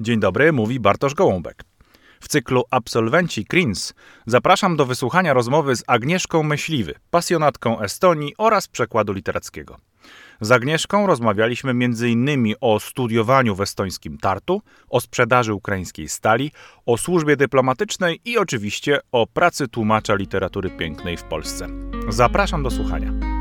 Dzień dobry, mówi Bartosz Gołąbek. W cyklu Absolwenci Krins zapraszam do wysłuchania rozmowy z Agnieszką Myśliwy, pasjonatką Estonii oraz przekładu literackiego. Z Agnieszką rozmawialiśmy m.in. o studiowaniu w estońskim Tartu, o sprzedaży ukraińskiej stali, o służbie dyplomatycznej i oczywiście o pracy tłumacza literatury pięknej w Polsce. Zapraszam do słuchania.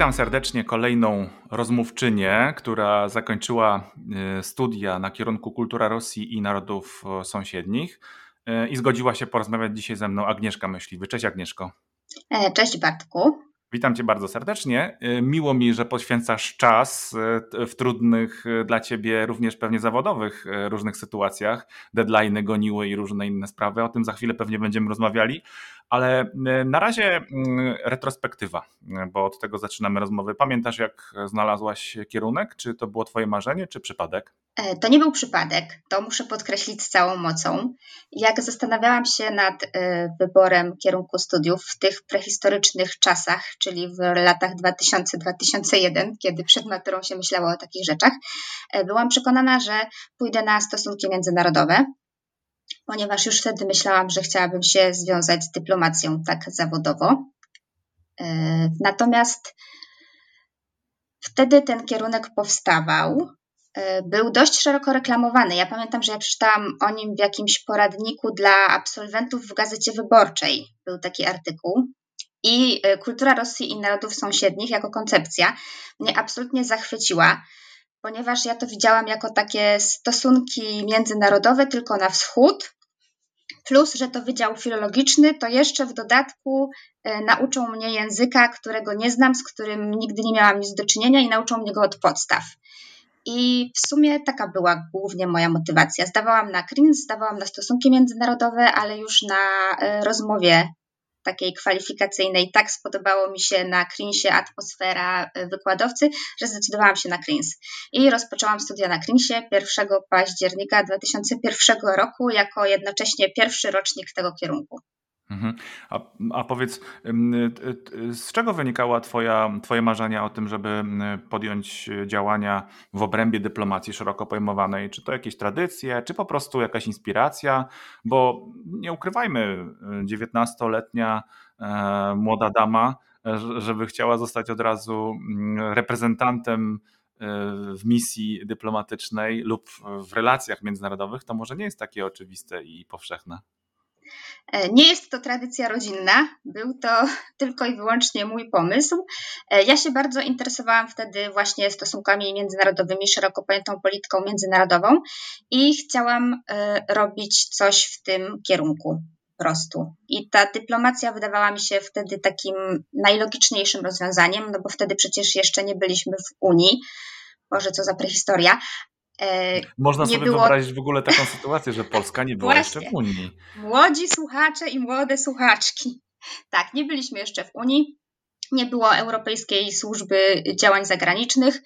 Witam serdecznie kolejną rozmówczynię, która zakończyła e, studia na kierunku Kultura Rosji i Narodów e, Sąsiednich e, i zgodziła się porozmawiać dzisiaj ze mną Agnieszka Myśliwy. Cześć Agnieszko. Cześć Bartku. Witam Cię bardzo serdecznie. Miło mi, że poświęcasz czas w trudnych dla Ciebie, również pewnie zawodowych, różnych sytuacjach. Deadlines goniły i różne inne sprawy. O tym za chwilę pewnie będziemy rozmawiali. Ale na razie retrospektywa, bo od tego zaczynamy rozmowy. Pamiętasz, jak znalazłaś kierunek? Czy to było Twoje marzenie, czy przypadek? E, to nie był przypadek, to muszę podkreślić z całą mocą. Jak zastanawiałam się nad e, wyborem kierunku studiów w tych prehistorycznych czasach, czyli w latach 2000-2001, kiedy przed maturą się myślało o takich rzeczach, byłam przekonana, że pójdę na stosunki międzynarodowe ponieważ już wtedy myślałam, że chciałabym się związać z dyplomacją tak zawodowo. E, natomiast wtedy ten kierunek powstawał. E, był dość szeroko reklamowany. Ja pamiętam, że ja przeczytałam o nim w jakimś poradniku dla absolwentów w gazecie wyborczej. Był taki artykuł. I e, kultura Rosji i narodów sąsiednich jako koncepcja mnie absolutnie zachwyciła, ponieważ ja to widziałam jako takie stosunki międzynarodowe tylko na wschód, plus, że to wydział filologiczny, to jeszcze w dodatku e, nauczą mnie języka, którego nie znam, z którym nigdy nie miałam nic do czynienia i nauczą mnie go od podstaw. I w sumie taka była głównie moja motywacja. Zdawałam na CRINS, zdawałam na stosunki międzynarodowe, ale już na e, rozmowie takiej kwalifikacyjnej tak spodobało mi się na Crinsie atmosfera e, wykładowcy, że zdecydowałam się na Crins. I rozpoczęłam studia na Crinsie 1 października 2001 roku jako jednocześnie pierwszy rocznik tego kierunku. Mhm. A, a powiedz, z czego wynikała twoja, Twoje marzenia o tym, żeby podjąć działania w obrębie dyplomacji szeroko pojmowanej? Czy to jakieś tradycje, czy po prostu jakaś inspiracja? Bo nie ukrywajmy, 19-letnia e, młoda dama, żeby chciała zostać od razu reprezentantem e, w misji dyplomatycznej lub w relacjach międzynarodowych, to może nie jest takie oczywiste i powszechne. E, nie jest to tradycja rodzinna, był to tylko i wyłącznie mój pomysł. E, ja się bardzo interesowałam wtedy właśnie stosunkami międzynarodowymi, szeroko pojętą polityką międzynarodową i chciałam e, robić coś w tym kierunku prostu. I ta dyplomacja wydawała mi się wtedy takim najlogiczniejszym rozwiązaniem, no bo wtedy przecież jeszcze nie byliśmy w Unii. Boże, co za prehistoria, Można sobie było... wyobrazić w ogóle taką sytuację, że Polska nie była Właśnie. jeszcze w Unii. Młodzi słuchacze i młode słuchaczki. Tak, nie byliśmy jeszcze w Unii, nie było Europejskiej Służby Działań Zagranicznych,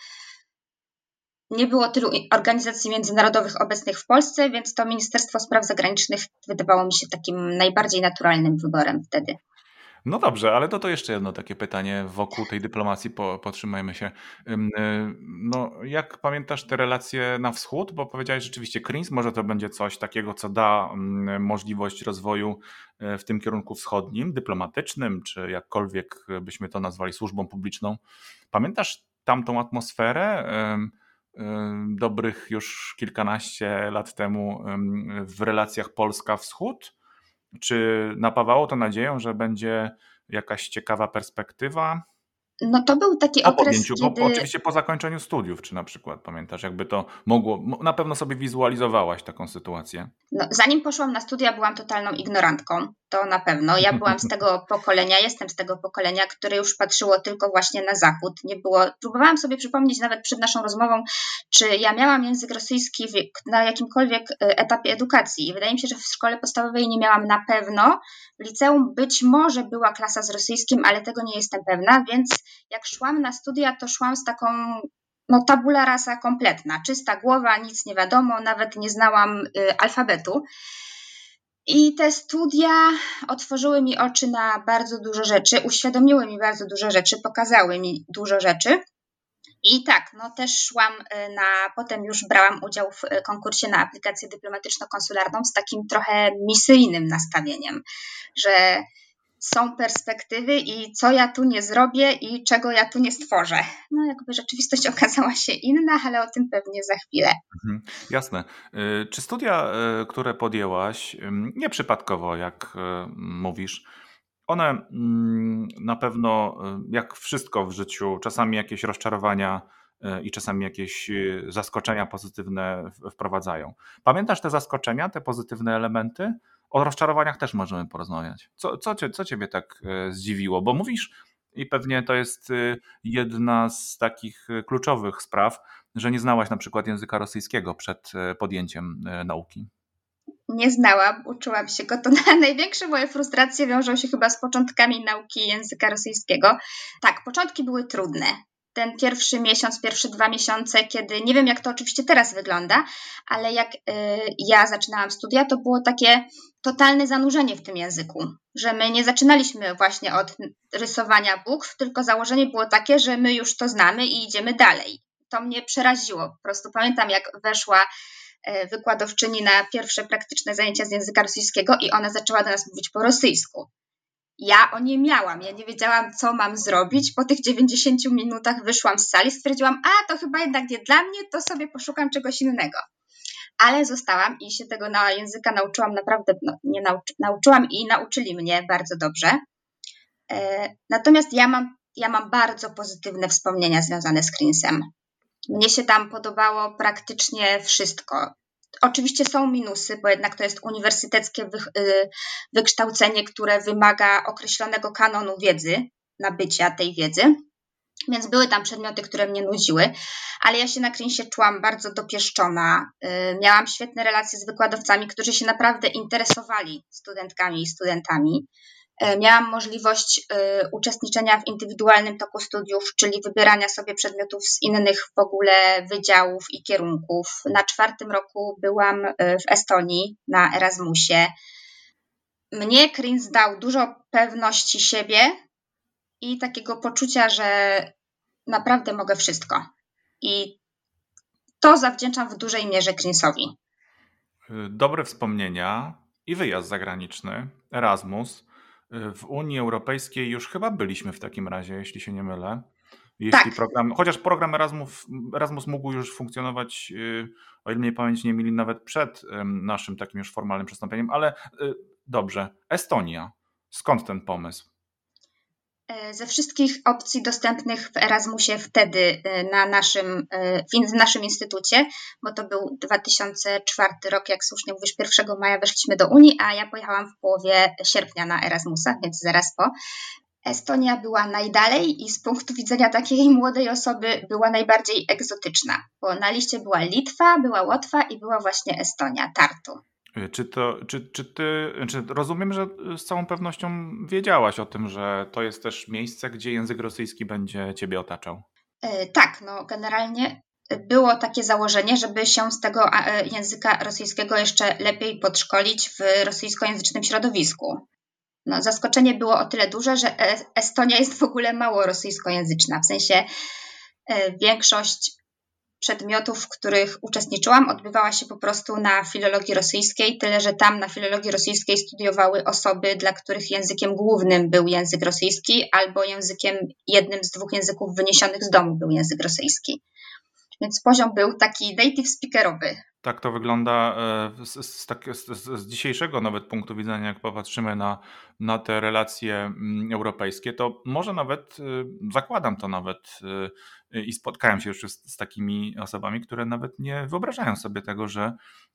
nie było tylu organizacji międzynarodowych obecnych w Polsce, więc to Ministerstwo Spraw Zagranicznych wydawało mi się takim najbardziej naturalnym wyborem wtedy. No dobrze, ale to, to jeszcze jedno takie pytanie wokół tej dyplomacji, po, potrzymajmy się. Y, no, jak pamiętasz te relacje na wschód? Bo powiedziałeś rzeczywiście CRINS, może to będzie coś takiego, co da możliwość rozwoju e, w tym kierunku wschodnim, dyplomatycznym, czy jakkolwiek byśmy to nazwali służbą publiczną. Pamiętasz tamtą atmosferę? dobrych już kilkanaście lat temu w relacjach Polska-Wschód? Czy napawało to nadzieją, że będzie jakaś ciekawa perspektywa? No to był taki po okres, podjęciu, kiedy... oczywiście po zakończeniu studiów, czy na przykład pamiętasz, jakby to mogło, na pewno sobie wizualizowałaś taką sytuację. No, zanim poszłam na studia, byłam totalną ignorantką. To na pewno. Ja byłam z tego pokolenia, jestem z tego pokolenia, które już patrzyło tylko właśnie na zachód. Nie było, próbowałam sobie przypomnieć nawet przed naszą rozmową, czy ja miałam język rosyjski na jakimkolwiek e, etapie edukacji. I wydaje mi się, że w szkole podstawowej nie miałam na pewno. W liceum być może była klasa z rosyjskim, ale tego nie jestem pewna, więc jak szłam na studia, to szłam z taką no, tabula rasa kompletna, czysta głowa, nic nie wiadomo, nawet nie znałam y, alfabetu. I te studia otworzyły mi oczy na bardzo dużo rzeczy, uświadomiły mi bardzo dużo rzeczy, pokazały mi dużo rzeczy. I tak, no też szłam y, na, potem już brałam udział w y, konkursie na aplikację dyplomatyczno-konsularną z takim trochę misyjnym nastawieniem, że są perspektywy i co ja tu nie zrobię i czego ja tu nie stworzę. No jakby rzeczywistość okazała się inna, ale o tym pewnie za chwilę. Mhm, jasne. Y, czy studia, y, które podjęłaś, nieprzypadkowo, jak y, mówisz, one mm, na pewno, jak wszystko w życiu, czasami jakieś rozczarowania i czasami jakieś zaskoczenia pozytywne wprowadzają. Pamiętasz te zaskoczenia, te pozytywne elementy? O rozczarowaniach też możemy porozmawiać. Co, co, co ciebie tak e, zdziwiło? Bo mówisz, i pewnie to jest e, jedna z takich e, kluczowych spraw, że nie znałaś na przykład języka rosyjskiego przed podjęciem nauki. Nie znałam, uczyłam się go. To największe moje frustracje wiążą się chyba z początkami nauki języka rosyjskiego. Tak, początki były trudne ten pierwszy miesiąc, pierwsze dwa miesiące, kiedy nie wiem, jak to oczywiście teraz wygląda, ale jak y, ja zaczynałam studia, to było takie totalne zanurzenie w tym języku, że my nie zaczynaliśmy właśnie od rysowania bukw, tylko założenie było takie, że my już to znamy i idziemy dalej. To mnie przeraziło. Po prostu pamiętam, jak weszła y, wykładowczyni na pierwsze praktyczne zajęcia z języka rosyjskiego i ona zaczęła do nas mówić po rosyjsku ja o nie miałam. Ja nie wiedziałam, co mam zrobić. Po tych 90 minutach wyszłam z sali, stwierdziłam, a to chyba jednak nie dla mnie, to sobie poszukam czegoś innego. Ale zostałam i się tego na języka nauczyłam naprawdę, no, nie nauczy, nauczyłam i nauczyli mnie bardzo dobrze. E, natomiast ja mam, ja mam bardzo pozytywne wspomnienia związane z Krinsem. Mnie się tam podobało praktycznie wszystko. Oczywiście są minusy, bo jednak to jest uniwersyteckie y, wykształcenie, które wymaga określonego kanonu wiedzy, nabycia tej wiedzy. Więc były tam przedmioty, które mnie nudziły, ale ja się na Krinsie czułam bardzo dopieszczona. Y, miałam świetne relacje z wykładowcami, którzy się naprawdę interesowali studentkami i studentami. E, miałam możliwość e, uczestniczenia w indywidualnym toku studiów, czyli wybierania sobie przedmiotów z innych w ogóle wydziałów i kierunków. Na czwartym roku byłam w Estonii na Erasmusie. Mnie Krins dał dużo pewności siebie i takiego poczucia, że naprawdę mogę wszystko. I to zawdzięczam w dużej mierze Krinsowi. Dobre wspomnienia i wyjazd zagraniczny, Erasmus. W Unii Europejskiej już chyba byliśmy w takim razie, jeśli się nie mylę. Jeśli tak. program, chociaż program Erasmus, Erasmus mógł już funkcjonować, y, o ile mnie pamięć nie mieli, nawet przed naszym takim już formalnym przystąpieniem, ale y, dobrze. Estonia. Skąd ten pomysł? E, ze wszystkich opcji dostępnych w Erasmusie wtedy e, na naszym, e, w naszym instytucie, bo to był 2004 rok, jak słusznie mówisz, 1 maja weszliśmy do Unii, a ja pojechałam w połowie sierpnia na Erasmusa, więc zaraz po. Estonia była najdalej i z punktu widzenia takiej młodej osoby była najbardziej egzotyczna, bo na liście była Litwa, była Łotwa i była właśnie Estonia, Tartu. Czy, to, czy, czy ty, czy rozumiem, że z całą pewnością wiedziałaś o tym, że to jest też miejsce, gdzie język rosyjski będzie ciebie otaczał? E, tak, no generalnie było takie założenie, żeby się z tego e, języka rosyjskiego jeszcze lepiej podszkolić w rosyjskojęzycznym środowisku. No, zaskoczenie było o tyle duże, że e, Estonia jest w ogóle mało rosyjskojęzyczna. W sensie większość przedmiotów, w których uczestniczyłam, odbywała się po prostu na filologii rosyjskiej, tyle że tam na filologii rosyjskiej studiowały osoby, dla których językiem głównym był język rosyjski, albo językiem jednym z dwóch języków wyniesionych z domu był język rosyjski. Więc poziom był taki native speakerowy. Tak to wygląda e, z, z, z, z, dzisiejszego nawet punktu widzenia, jak popatrzymy na, na te relacje mm, europejskie, to może nawet, y, zakładam to nawet y, i spotkałem się już z, takimi osobami, które nawet nie wyobrażają sobie tego, że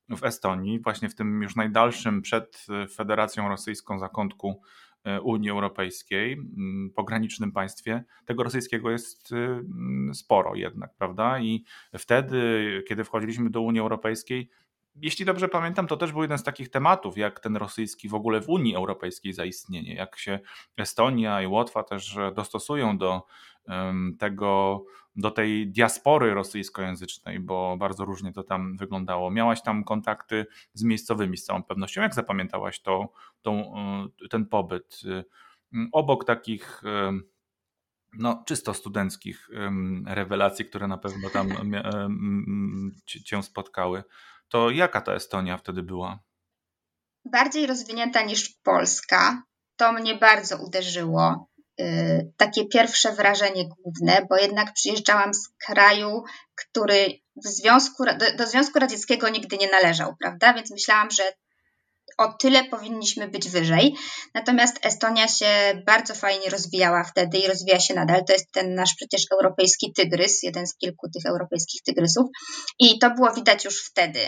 w Estonii, właśnie w tym już najdalszym przed Federacją Rosyjską zakątku E, Unii Europejskiej, mm, pogranicznym państwie, tego rosyjskiego jest y, mm, sporo jednak, prawda? I wtedy, kiedy wchodziliśmy do Unii Europejskiej, jeśli dobrze pamiętam, to też był jeden z takich tematów, jak ten rosyjski w ogóle w Unii Europejskiej zaistnienie, jak się Estonia i Łotwa też dostosują do tego, do tej diaspory rosyjskojęzycznej, bo bardzo różnie to tam wyglądało. Miałaś tam kontakty z miejscowymi z całą pewnością. Jak zapamiętałaś to, e, ten pobyt? Obok takich no, czysto studenckich rewelacji, które na pewno tam cię spotkały, to jaka ta Estonia wtedy była? Bardziej rozwinięta niż Polska. To mnie bardzo uderzyło. Y, takie pierwsze wrażenie główne, bo jednak przyjeżdżałam z kraju, który Związku, do, do Związku Radzieckiego nigdy nie należał, prawda? Więc myślałam, że o tyle powinniśmy być wyżej. Natomiast Estonia się bardzo fajnie rozwijała wtedy i rozwija się nadal. To jest ten nasz przecież europejski tygrys, jeden z kilku tych europejskich tygrysów. I to było widać już wtedy.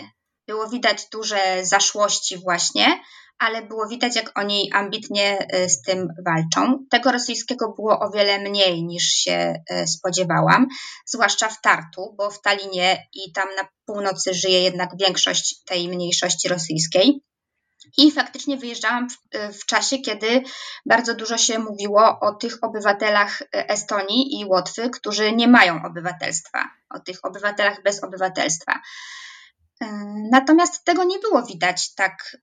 Było widać duże zaszłości właśnie, ale było widać, jak oni ambitnie e, z tym walczą. Tego rosyjskiego było o wiele mniej niż się e, spodziewałam, zwłaszcza w Tartu, bo w Talinie i tam na północy żyje jednak większość tej mniejszości rosyjskiej. I faktycznie wyjeżdżałam w, e, w, czasie, kiedy bardzo dużo się mówiło o tych obywatelach Estonii i Łotwy, którzy nie mają obywatelstwa, o tych obywatelach bez obywatelstwa. Natomiast tego nie było widać tak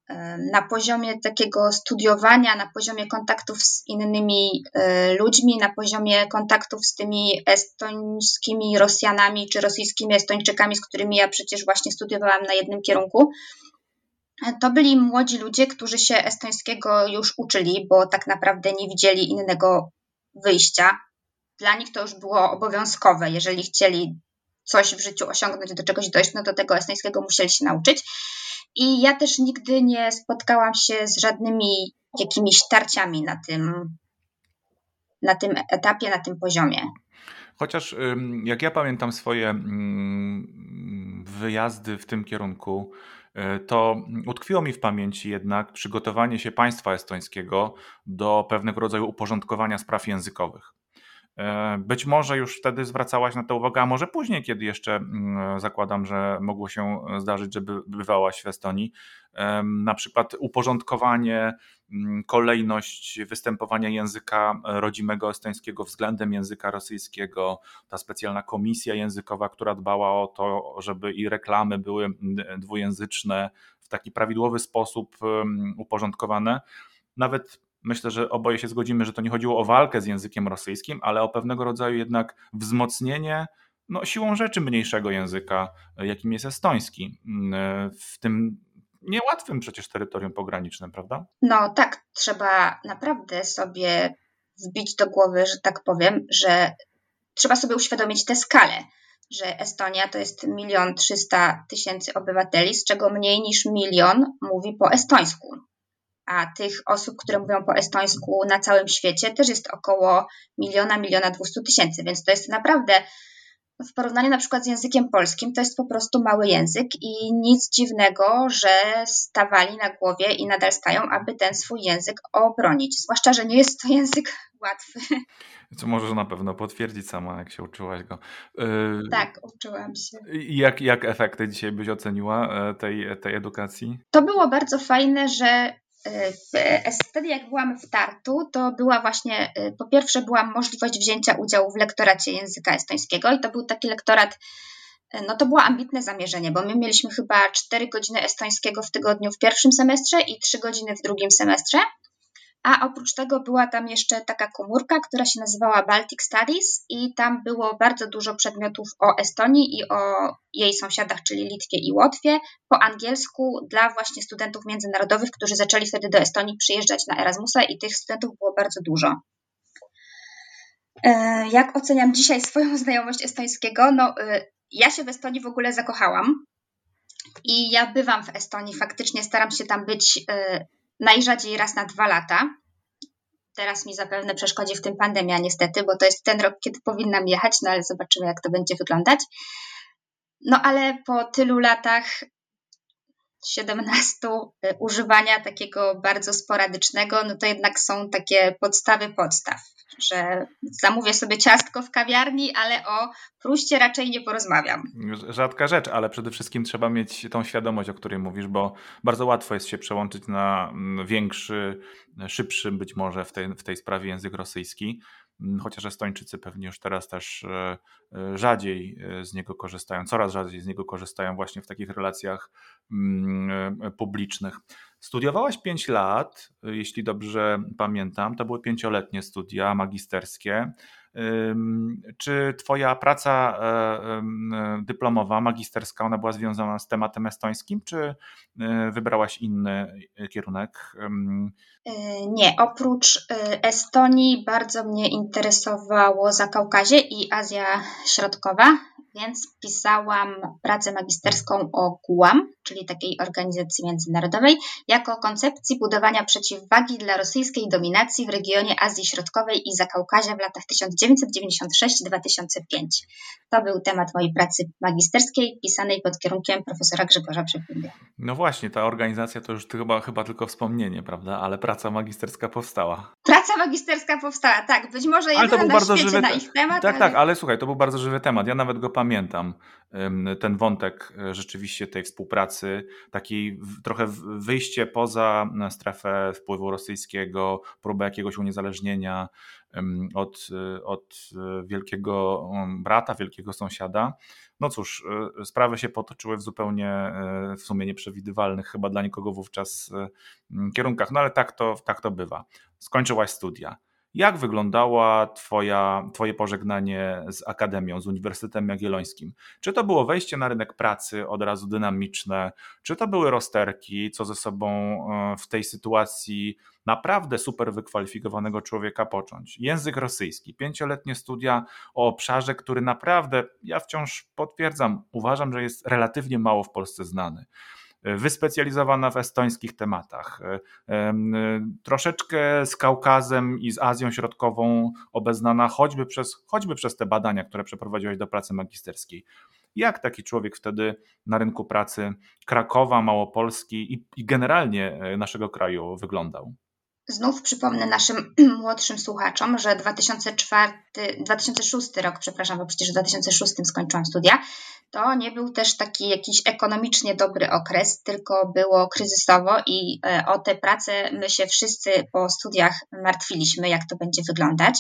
na poziomie takiego studiowania, na poziomie kontaktów z innymi e, ludźmi, na poziomie kontaktów z tymi estońskimi Rosjanami czy rosyjskimi Estończykami, z którymi ja przecież właśnie studiowałam na jednym kierunku. To byli młodzi ludzie, którzy się estońskiego już uczyli, bo tak naprawdę nie widzieli innego wyjścia. Dla nich to już było obowiązkowe. Jeżeli chcieli coś w życiu osiągnąć, do czegoś dojść, no do tego estońskiego musieli się nauczyć. I ja też nigdy nie spotkałam się z żadnymi jakimiś tarciami na tym, na tym etapie, na tym poziomie. Chociaż jak ja pamiętam swoje wyjazdy w tym kierunku, to utkwiło mi w pamięci jednak przygotowanie się państwa estońskiego do pewnego rodzaju uporządkowania spraw językowych. E, być może już wtedy zwracałaś na to uwagę, a może później, kiedy jeszcze mm, zakładam, że mogło się zdarzyć, żeby bywałaś w Estonii. Na przykład uporządkowanie, mm, kolejność występowania języka rodzimego estońskiego względem języka rosyjskiego, ta specjalna komisja językowa, która dbała o to, żeby i reklamy były mm, dwujęzyczne, w taki prawidłowy sposób uporządkowane. Nawet myślę, że oboje się zgodzimy, że to nie chodziło o walkę z językiem rosyjskim, ale o pewnego rodzaju jednak wzmocnienie no, siłą rzeczy mniejszego języka, jakim jest estoński, mm, w tym niełatwym przecież terytorium pogranicznym, prawda? No tak, trzeba naprawdę sobie wbić do głowy, że tak powiem, że trzeba sobie uświadomić tę skalę, że Estonia to jest milion trzysta tysięcy obywateli, z czego mniej niż milion mówi po estońsku a tych osób, które mówią po estońsku na całym świecie też jest około miliona, miliona dwustu tysięcy, więc to jest naprawdę w porównaniu na przykład z językiem polskim, to jest po prostu mały język i nic dziwnego, że stawali na głowie i nadal stają, aby ten swój język obronić. Zwłaszcza, że nie jest to język łatwy. Co możesz na pewno potwierdzić sama, jak się uczyłaś go. Yy, tak, uczyłam się. Jak, jak efekty dzisiaj byś oceniła e, tej, tej edukacji? To było bardzo fajne, że wtedy jak byłam w Tartu, to była właśnie, y, po pierwsze była możliwość wzięcia udziału w lektoracie języka estońskiego i to był taki lektorat, y, no to było ambitne zamierzenie, bo my mieliśmy chyba 4 godziny estońskiego w tygodniu w pierwszym semestrze i 3 godziny w drugim semestrze. A oprócz tego była tam jeszcze taka komórka, która się nazywała Baltic Studies i tam było bardzo dużo przedmiotów o Estonii i o jej sąsiadach, czyli Litwie i Łotwie, po angielsku dla właśnie studentów międzynarodowych, którzy zaczęli wtedy do Estonii przyjeżdżać na Erasmusa i tych studentów było bardzo dużo. E, jak oceniam dzisiaj swoją znajomość estońskiego? No, e, ja się w Estonii w ogóle zakochałam i ja bywam w Estonii, faktycznie staram się tam być y, najrzadziej raz na dwa lata. Teraz mi zapewne przeszkodzi w tym pandemia niestety, bo to jest ten rok, kiedy powinnam jechać, no ale zobaczymy, jak to będzie wyglądać. No ale po tylu latach 17 y, używania takiego bardzo sporadycznego, no to jednak są takie podstawy podstaw, że zamówię sobie ciastko w kawiarni, ale o pruście raczej nie porozmawiam. Rzadka rzecz, ale przede wszystkim trzeba mieć tą świadomość, o której mówisz, bo bardzo łatwo jest się przełączyć na mm, większy, szybszy być może w tej, w tej sprawie język rosyjski. Chociaż Estończycy pewnie już teraz też e, e, rzadziej e, z niego korzystają, coraz rzadziej z niego korzystają właśnie w takich relacjach mm, publicznych. Studiowałaś 5 lat, jeśli dobrze pamiętam, to były pięcioletnie studia magisterskie. Czy Twoja praca dyplomowa, magisterska, ona była związana z tematem estońskim, czy wybrałaś inny kierunek? Nie, oprócz Estonii bardzo mnie interesowało Zakaukazie i Azja Środkowa więc pisałam pracę magisterską o GUAM, czyli takiej organizacji międzynarodowej, jako koncepcji budowania przeciwwagi dla rosyjskiej dominacji w regionie Azji Środkowej i Zakaukazia w latach 1996-2005. To był temat mojej pracy magisterskiej, pisanej pod kierunkiem profesora Grzegorza Przepindy. No właśnie, ta organizacja to już chyba, chyba tylko wspomnienie, prawda? Ale praca magisterska powstała. Praca magisterska powstała, tak. Być może ale to był bardzo żywy na ich temat. Tak, ale... tak, ale słuchaj, to był bardzo żywy temat. Ja nawet go pamiętam ten wątek e, rzeczywiście tej współpracy, taki trochę wyjście poza strefę wpływu rosyjskiego, próbę jakiegoś uniezależnienia od, e, od e, wielkiego brata, wielkiego sąsiada. No cóż, sprawy się potoczyły w zupełnie w sumie nieprzewidywalnych chyba dla nikogo wówczas kierunkach, no ale tak to, tak to bywa. Skończyłaś studia. Jak wyglądała twoja, Twoje pożegnanie z Akademią, z Uniwersytetem Jagiellońskim? Czy to było wejście na rynek pracy od razu dynamiczne? Czy to były rozterki, co ze sobą e, w tej sytuacji naprawdę super wykwalifikowanego człowieka począć? Język rosyjski, pięcioletnie studia o obszarze, który naprawdę, ja wciąż potwierdzam, uważam, że jest relatywnie mało w Polsce znany wyspecjalizowana w estońskich tematach, e, e, troszeczkę z Kaukazem i z Azją Środkową obeznana, choćby przez, choćby przez te badania, które przeprowadziłaś do pracy magisterskiej. Jak taki człowiek wtedy na rynku pracy Krakowa, Małopolski i, i generalnie e, naszego kraju wyglądał? Znów przypomnę naszym młodszym słuchaczom, że 2004, 2006 rok, przepraszam, bo przecież w 2006 skończyłam studia, to nie był też taki jakiś ekonomicznie dobry okres, tylko było kryzysowo i e, o te prace my się wszyscy po studiach martwiliśmy, jak to będzie wyglądać.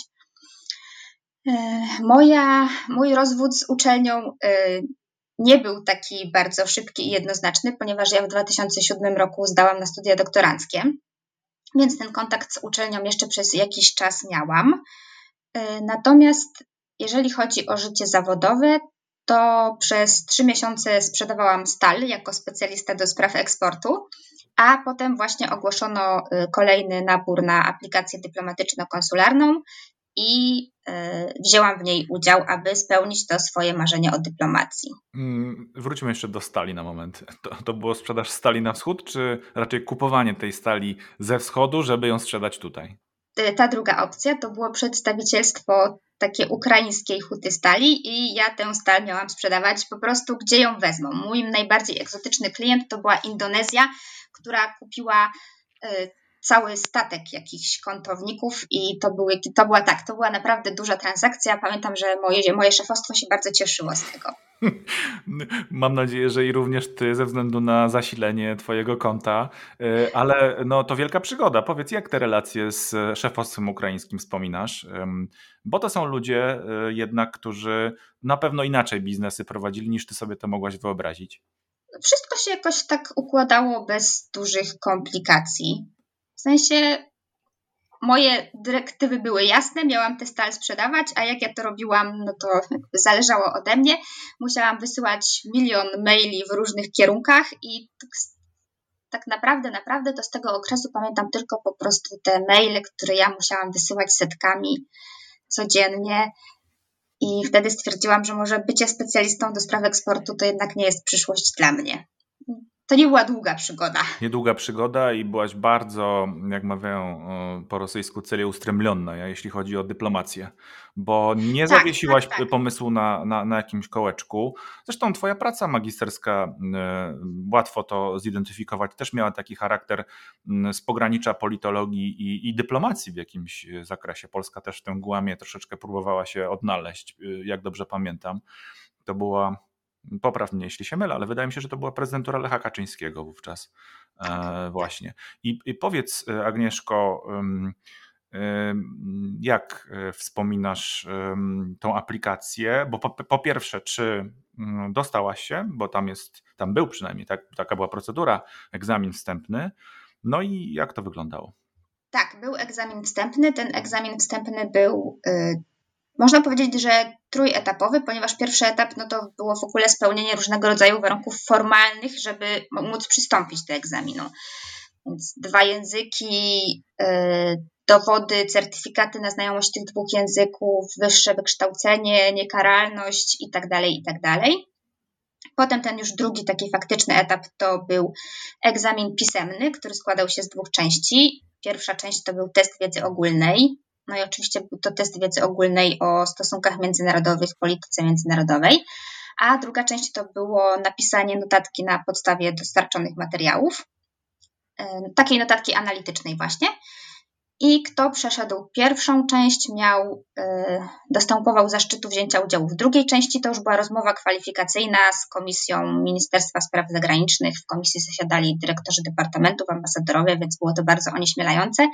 E, moja, mój rozwód z uczelnią e, nie był taki bardzo szybki i jednoznaczny, ponieważ ja w 2007 roku zdałam na studia doktoranckie więc ten kontakt z uczelnią jeszcze przez jakiś czas miałam. E, natomiast jeżeli chodzi o życie zawodowe, to przez trzy miesiące sprzedawałam stal jako specjalista do spraw eksportu, a potem właśnie ogłoszono e, kolejny nabór na aplikację dyplomatyczno-konsularną i e, wzięłam w niej udział, aby spełnić to swoje marzenie o dyplomacji. Mm, wróćmy jeszcze do stali na moment. To, to było sprzedaż stali na wschód, czy raczej kupowanie tej stali ze wschodu, żeby ją sprzedać tutaj? E, ta druga opcja to było przedstawicielstwo takie ukraińskiej huty stali i ja tę stal miałam sprzedawać po prostu gdzie ją wezmą. Mój najbardziej egzotyczny klient to była Indonezja, która kupiła e, cały statek jakichś kontowników i to, były, to była tak, to była naprawdę duża transakcja. Pamiętam, że moje, moje szefostwo się bardzo cieszyło z tego. Mam nadzieję, że i również ty ze względu na zasilenie twojego konta, y, ale no to wielka przygoda. Powiedz, jak te relacje z szefostwem ukraińskim wspominasz? Bo to są ludzie y, jednak, którzy na pewno inaczej biznesy prowadzili niż ty sobie to mogłaś wyobrazić. Wszystko się jakoś tak układało bez dużych komplikacji. W sensie moje dyrektywy były jasne, miałam te stal sprzedawać, a jak ja to robiłam, no to zależało ode mnie. Musiałam wysyłać milion maili w różnych kierunkach i tak, tak naprawdę, naprawdę to z tego okresu pamiętam tylko po prostu te maile, które ja musiałam wysyłać setkami codziennie. I wtedy stwierdziłam, że może bycie specjalistą do spraw eksportu to jednak nie jest przyszłość dla mnie to nie była długa przygoda. Niedługa przygoda i byłaś bardzo, jak mawiają po rosyjsku, celeustremlonna, jeśli chodzi o dyplomację, bo nie tak, zawiesiłaś tak, tak. pomysłu na, na, na jakimś kołeczku. Zresztą twoja praca magisterska, łatwo to zidentyfikować, też miała taki charakter z pogranicza politologii i, i dyplomacji w jakimś zakresie. Polska też w tym głamie troszeczkę próbowała się odnaleźć, jak dobrze pamiętam. To była Popraw mnie, jeśli się mylę, ale wydaje mi się, że to była prezydentura Lecha Kaczyńskiego wówczas e, tak, tak. właśnie. I, I, powiedz e, Agnieszko, jak e, wspominasz tą aplikację? Bo po, po, pierwsze, czy mm, dostałaś się, bo tam jest, tam był przynajmniej, tak, taka była procedura, egzamin wstępny. No i jak to wyglądało? Tak, był egzamin wstępny. Ten egzamin wstępny był można powiedzieć, że trójetapowy, ponieważ pierwszy etap no to było w ogóle spełnienie różnego rodzaju warunków formalnych, żeby móc przystąpić do egzaminu. Więc dwa języki, e, dowody, certyfikaty na znajomość tych dwóch języków, wyższe wykształcenie, niekaralność itd., tak itd. Tak Potem ten już drugi taki faktyczny etap to był egzamin pisemny, który składał się z dwóch części. Pierwsza część to był test wiedzy ogólnej, no i oczywiście był to test wiedzy ogólnej o stosunkach międzynarodowych, polityce międzynarodowej. A druga część to było napisanie notatki na podstawie dostarczonych materiałów, takiej notatki analitycznej właśnie. I kto przeszedł pierwszą część, miał, e, dostępował zaszczytu wzięcia udziału w drugiej części. To już była rozmowa kwalifikacyjna z Komisją Ministerstwa Spraw Zagranicznych. W komisji zasiadali dyrektorzy departamentów, ambasadorowie, więc było to bardzo onieśmielające.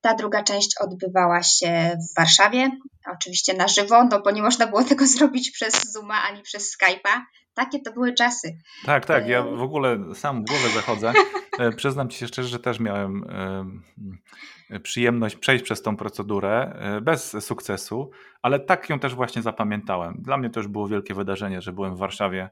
Ta druga część odbywała się w Warszawie, oczywiście na żywo, no bo nie można było tego zrobić przez Zooma ani przez Skype'a. Takie to były czasy. Tak, tak. Ja w ogóle sam w głowę zachodzę. E, przyznam ci się szczerze, że też miałem przyjemność przejść przez tą procedurę e, bez sukcesu, ale tak ją też właśnie zapamiętałem. Dla mnie to już było wielkie wydarzenie, że byłem w Warszawie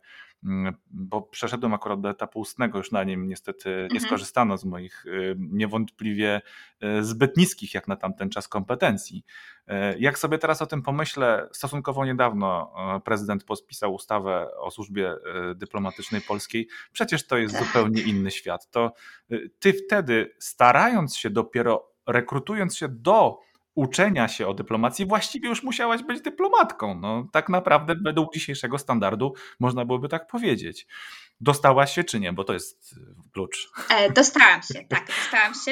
bo przeszedłem akurat do etapu ustnego, już na nim niestety nie mhm. skorzystano z moich y, niewątpliwie y, zbyt niskich jak na tamten czas kompetencji. Y, jak sobie teraz o tym pomyślę, stosunkowo niedawno prezydent podpisał ustawę o służbie dyplomatycznej polskiej. Przecież to jest tak. zupełnie inny świat. To ty wtedy, starając się dopiero, rekrutując się do uczenia się o dyplomacji, właściwie już musiałaś być dyplomatką. No, tak naprawdę według dzisiejszego standardu można byłoby tak powiedzieć. Dostałaś się czy nie? Bo to jest y, klucz. E, dostałam się, tak, dostałam się.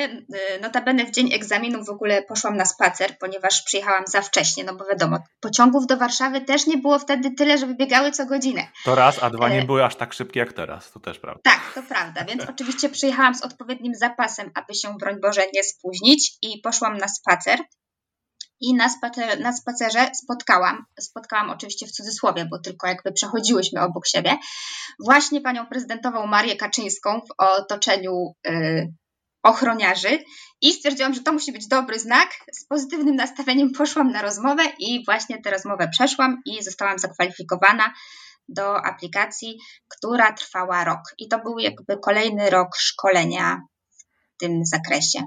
Y, notabene w dzień egzaminu w ogóle poszłam na spacer, ponieważ przyjechałam za wcześnie, no bo wiadomo, pociągów do Warszawy też nie było wtedy tyle, żeby biegały co godzinę. To raz, a dwa nie e, były aż tak szybkie jak teraz, to też prawda. Tak, to prawda, więc oczywiście przyjechałam z odpowiednim zapasem, aby się, broń Boże, nie spóźnić i poszłam na spacer. I na, na spacerze spotkałam, spotkałam oczywiście w cudzysłowie, bo tylko jakby przechodziłyśmy obok siebie, właśnie panią prezydentową Marię Kaczyńską w otoczeniu y, ochroniarzy i stwierdziłam, że to musi być dobry znak. Z pozytywnym nastawieniem poszłam na rozmowę i właśnie tę rozmowę przeszłam i zostałam zakwalifikowana do aplikacji, która trwała rok. I to był jakby kolejny rok szkolenia w tym zakresie.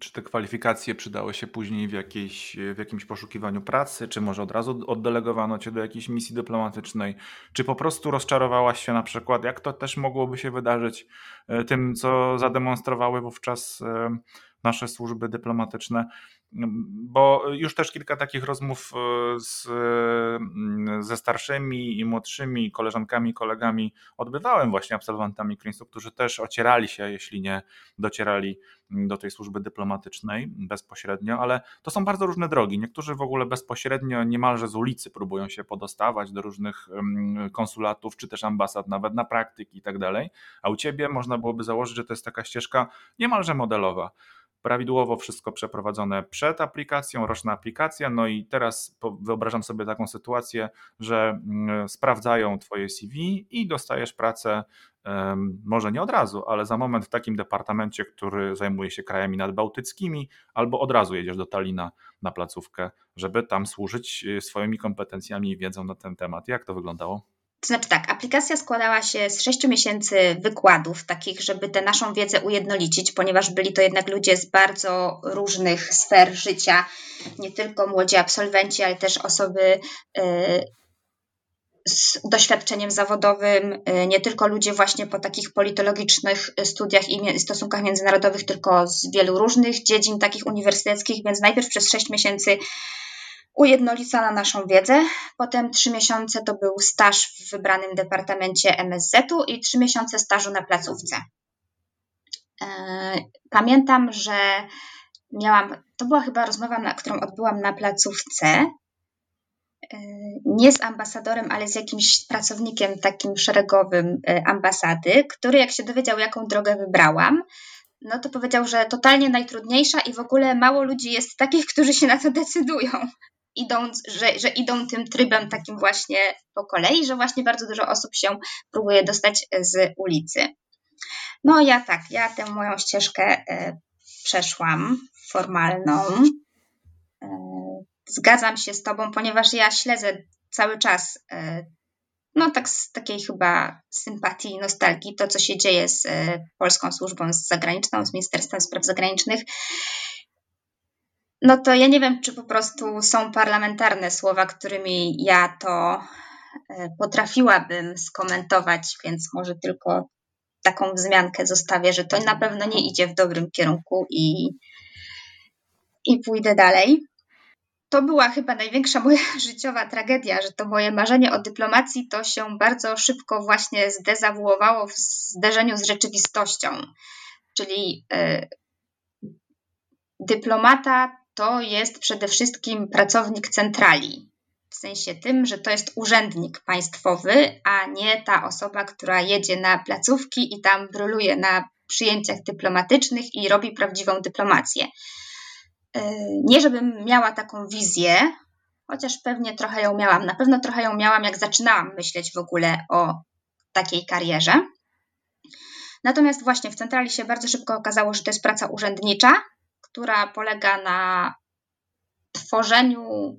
Czy te kwalifikacje przydały się później w, jakiejś, w jakimś poszukiwaniu pracy, czy może od razu oddelegowano cię do jakiejś misji dyplomatycznej, czy po prostu rozczarowałaś się na przykład, jak to też mogłoby się wydarzyć e, tym, co zademonstrowały wówczas e, nasze służby dyplomatyczne, bo już też kilka takich rozmów e, z, mm, ze starszymi i młodszymi koleżankami, kolegami odbywałem właśnie absolwentami Queensu, którzy też ocierali się, jeśli nie docierali do tej służby dyplomatycznej bezpośrednio, ale to są bardzo różne drogi. Niektórzy w ogóle bezpośrednio, niemalże z ulicy próbują się podostawać do różnych konsulatów czy też ambasad, nawet na praktyki i tak dalej, a u ciebie można byłoby założyć, że to jest taka ścieżka niemalże modelowa prawidłowo wszystko przeprowadzone przed aplikacją, roczna aplikacja, no i teraz wyobrażam sobie taką sytuację, że mm, sprawdzają Twoje CV i dostajesz pracę może nie od razu, ale za moment w takim departamencie, który zajmuje się krajami nadbałtyckimi, albo od razu jedziesz do Talina na placówkę, żeby tam służyć y, swoimi kompetencjami i wiedzą na ten temat. Jak to wyglądało? To znaczy tak, aplikacja składała się z sześciu miesięcy wykładów, takich, żeby tę naszą wiedzę ujednolicić, ponieważ byli to jednak ludzie z bardzo różnych sfer życia, nie tylko młodzi absolwenci, ale też osoby y, z doświadczeniem zawodowym, y, nie tylko ludzie właśnie po takich politologicznych studiach i stosunkach międzynarodowych, tylko z wielu różnych dziedzin takich uniwersyteckich, więc najpierw przez sześć miesięcy ujednolicona naszą wiedzę. Potem trzy miesiące to był staż w wybranym departamencie MSZ-u i trzy miesiące stażu na placówce. E, pamiętam, że miałam, to była chyba rozmowa, na, którą odbyłam na placówce, e, nie z ambasadorem, ale z jakimś pracownikiem takim szeregowym e, ambasady, który jak się dowiedział, jaką drogę wybrałam, no to powiedział, że totalnie najtrudniejsza i w ogóle mało ludzi jest takich, którzy się na to decydują idąc, że, że idą tym trybem takim właśnie po kolei, że właśnie bardzo dużo osób się próbuje dostać z ulicy. No ja tak, ja tę moją ścieżkę e, przeszłam formalną. E, zgadzam się z Tobą, ponieważ ja śledzę cały czas, e, no tak z takiej chyba sympatii i nostalgii, to co się dzieje z Polską Służbą Zagraniczną, z Ministerstwem Spraw Zagranicznych no to ja nie wiem, czy po prostu są parlamentarne słowa, którymi ja to e, potrafiłabym skomentować, więc może tylko taką wzmiankę zostawię, że to na pewno nie idzie w dobrym kierunku i, i pójdę dalej. To była chyba największa moja życiowa tragedia, że to moje marzenie o dyplomacji to się bardzo szybko właśnie zdezawuowało w zderzeniu z rzeczywistością. Czyli y, dyplomata to jest przede wszystkim pracownik centrali. W sensie tym, że to jest urzędnik państwowy, a nie ta osoba, która jedzie na placówki i tam bruluje na przyjęciach dyplomatycznych i robi prawdziwą dyplomację. Yy, nie, żebym miała taką wizję, chociaż pewnie trochę ją miałam. Na pewno trochę ją miałam, jak zaczynałam myśleć w ogóle o takiej karierze. Natomiast właśnie w centrali się bardzo szybko okazało, że to jest praca urzędnicza, która polega na tworzeniu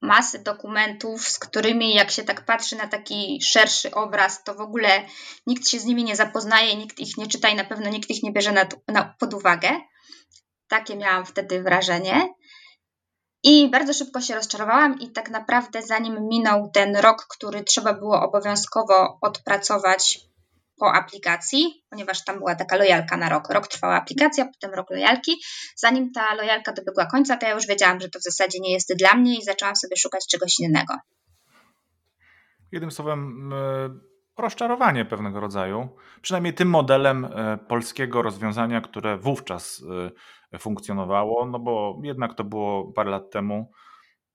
masy dokumentów, z którymi, jak się tak patrzy na taki szerszy obraz, to w ogóle nikt się z nimi nie zapoznaje, nikt ich nie czyta i na pewno nikt ich nie bierze na, na, pod uwagę. Takie miałam wtedy wrażenie. I bardzo szybko się rozczarowałam, i tak naprawdę, zanim minął ten rok, który trzeba było obowiązkowo odpracować po aplikacji, ponieważ tam była taka lojalka na rok. Rok trwała aplikacja, potem rok lojalki. Zanim ta lojalka dobiegła końca, to ja już wiedziałam, że to w zasadzie nie jest dla mnie i zaczęłam sobie szukać czegoś innego. Jednym słowem, e, rozczarowanie pewnego rodzaju, przynajmniej tym modelem e, polskiego rozwiązania, które wówczas e, funkcjonowało, no bo jednak to było parę lat temu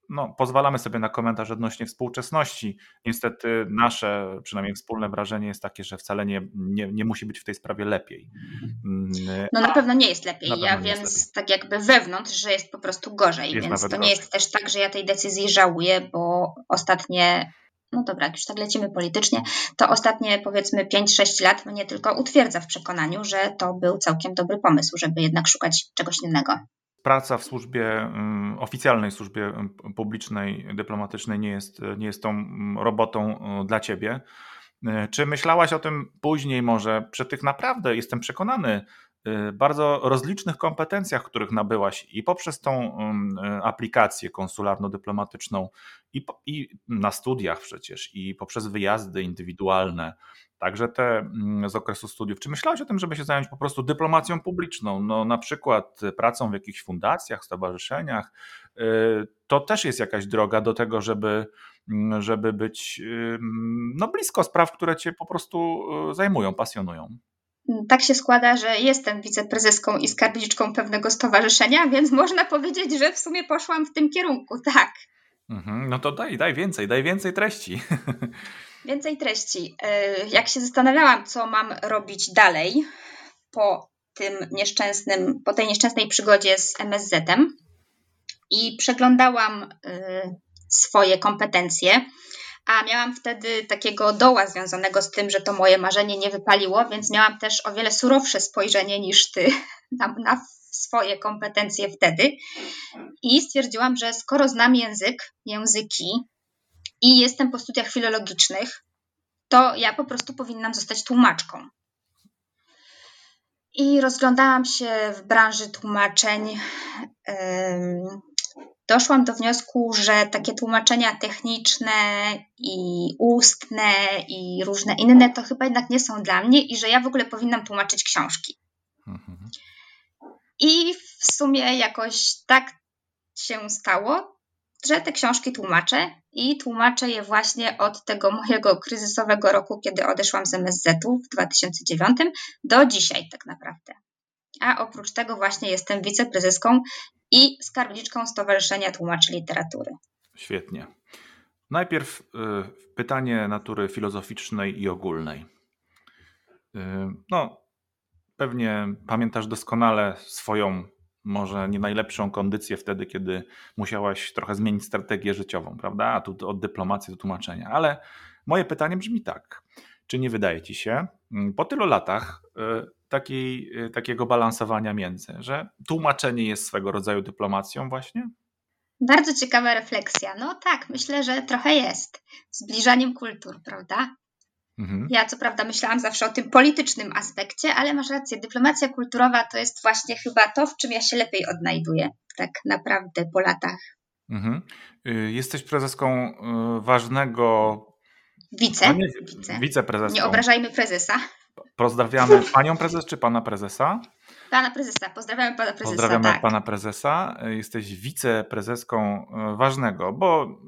no, pozwalamy sobie na komentarz odnośnie współczesności. Niestety nasze, przynajmniej wspólne wrażenie jest takie, że wcale nie, nie, nie musi być w tej sprawie lepiej. Mm, no na pewno nie jest lepiej. Ja wiem tak jakby wewnątrz, że jest po prostu gorzej, jest więc to nie gorzej. jest też tak, że ja tej decyzji żałuję, bo ostatnie no dobra, jak już tak lecimy politycznie, to ostatnie powiedzmy 5-6 lat mnie tylko utwierdza w przekonaniu, że to był całkiem dobry pomysł, żeby jednak szukać czegoś innego praca w służbie, mm, oficjalnej służbie mm, publicznej, dyplomatycznej nie jest, nie jest tą mm, robotą dla ciebie. E, czy myślałaś o tym później może, przy tych naprawdę, jestem przekonany, e, bardzo rozlicznych kompetencjach, których nabyłaś i poprzez tą e, aplikację konsularno-dyplomatyczną i, i na studiach przecież i poprzez wyjazdy indywidualne, także te mm, z okresu studiów. Czy myślałeś o tym, żeby się zająć po prostu dyplomacją publiczną, no na przykład pracą w jakichś fundacjach, stowarzyszeniach? Y, to też jest jakaś droga do tego, żeby, mm, żeby być no, blisko spraw, które cię po prostu y, zajmują, pasjonują. Tak się składa, że jestem wiceprezeską i skarbniczką pewnego stowarzyszenia, więc można powiedzieć, że w sumie poszłam w tym kierunku, tak. Mhm, no to daj, daj więcej, daj więcej treści. Więcej treści. E, jak się zastanawiałam, co mam robić dalej po tym nieszczęsnym, po tej nieszczęsnej przygodzie z MSZ-em i przeglądałam e, swoje kompetencje, a miałam wtedy takiego doła związanego z tym, że to moje marzenie nie wypaliło, więc miałam też o wiele surowsze spojrzenie niż ty na, na swoje kompetencje wtedy. I stwierdziłam, że skoro znam język, języki, i jestem po studiach filologicznych, to ja po prostu powinnam zostać tłumaczką. I rozglądałam się w branży tłumaczeń. Doszłam do wniosku, że takie tłumaczenia techniczne i ustne i różne inne to chyba jednak nie są dla mnie i że ja w ogóle powinnam tłumaczyć książki. Mhm. I w sumie jakoś tak się stało, że te książki tłumaczę i tłumaczę je właśnie od tego mojego kryzysowego roku, kiedy odeszłam z MSZ-u w 2009 do dzisiaj tak naprawdę. A oprócz tego właśnie jestem wiceprezeską i skarbniczką Stowarzyszenia Tłumaczy Literatury. Świetnie. Najpierw y, pytanie natury filozoficznej i ogólnej. Y, no, pewnie pamiętasz doskonale swoją może nie najlepszą kondycję wtedy, kiedy musiałaś trochę zmienić strategię życiową, prawda? A tu od dyplomacji do tłumaczenia. Ale moje pytanie brzmi tak. Czy nie wydaje ci się, mm, po tylu latach y, y, takiego balansowania między, że tłumaczenie jest swego rodzaju dyplomacją właśnie? Bardzo ciekawa refleksja. No tak, myślę, że trochę jest. Zbliżaniem kultur, prawda? Mhm. Ja co prawda myślałam zawsze o tym politycznym aspekcie, ale masz rację, dyplomacja kulturowa to jest właśnie chyba to, w czym ja się lepiej odnajduję, tak naprawdę po latach. Mhm. Y, jesteś prezeską y, ważnego. Wice. No nie, wice. Wiceprezeską. Nie obrażajmy prezesa. Pozdrawiamy panią prezes czy pana prezesa? Pana prezesa, pozdrawiamy pana prezesa. Pozdrawiamy tak. pana prezesa. Jesteś wiceprezeską e, ważnego, bo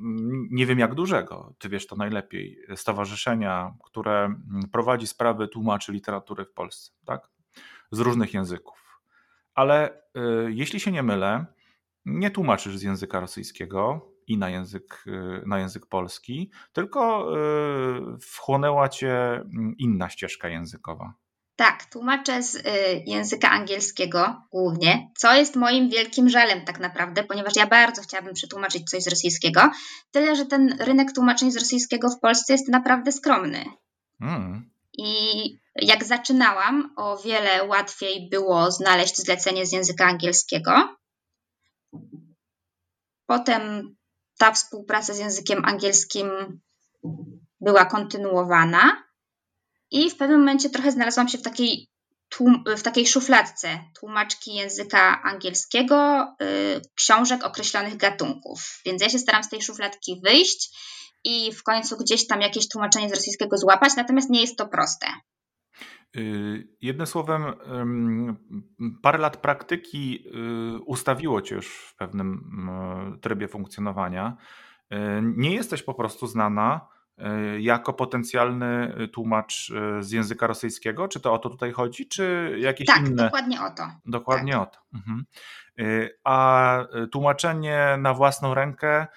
nie wiem jak dużego, ty wiesz to najlepiej, stowarzyszenia, które prowadzi sprawy tłumaczy literatury w Polsce, tak? Z różnych języków. Ale y, jeśli się nie mylę, nie tłumaczysz z języka rosyjskiego i na język, y, na język polski, tylko y, wchłonęła cię inna ścieżka językowa. Tak, tłumaczę z y, języka angielskiego głównie, co jest moim wielkim żalem tak naprawdę, ponieważ ja bardzo chciałabym przetłumaczyć coś z rosyjskiego, tyle że ten rynek tłumaczeń z rosyjskiego w Polsce jest naprawdę skromny. Mm. I jak zaczynałam, o wiele łatwiej było znaleźć zlecenie z języka angielskiego. Potem ta współpraca z językiem angielskim była kontynuowana. I w pewnym momencie trochę znalazłam się w takiej, w takiej szufladce tłumaczki języka angielskiego, y, książek określonych gatunków. Więc ja się staram z tej szufladki wyjść i w końcu gdzieś tam jakieś tłumaczenie z rosyjskiego złapać, natomiast nie jest to proste. Y, jednym słowem, parę lat praktyki y, ustawiło cię już w pewnym trybie funkcjonowania. Nie jesteś po prostu znana jako potencjalny tłumacz z języka rosyjskiego? Czy to o to tutaj chodzi, czy jakieś tak, inne? Tak, dokładnie o to. Dokładnie tak. o to. Mhm. A tłumaczenie na własną rękę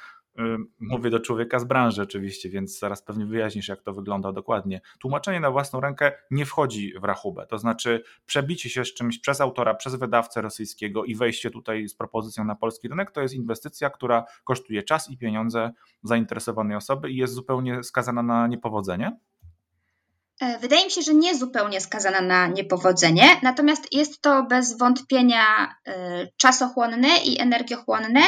Mówię do człowieka z branży oczywiście, więc zaraz pewnie wyjaśnisz, jak to wygląda dokładnie. Tłumaczenie na własną rękę nie wchodzi w rachubę, to znaczy przebicie się z czymś przez autora, przez wydawcę rosyjskiego i wejście tutaj z propozycją na polski rynek to jest inwestycja, która kosztuje czas i pieniądze zainteresowanej osoby i jest zupełnie skazana na niepowodzenie. E, wydaje mi się, że nie zupełnie skazana na niepowodzenie, natomiast jest to bez wątpienia e, czasochłonne i energiochłonne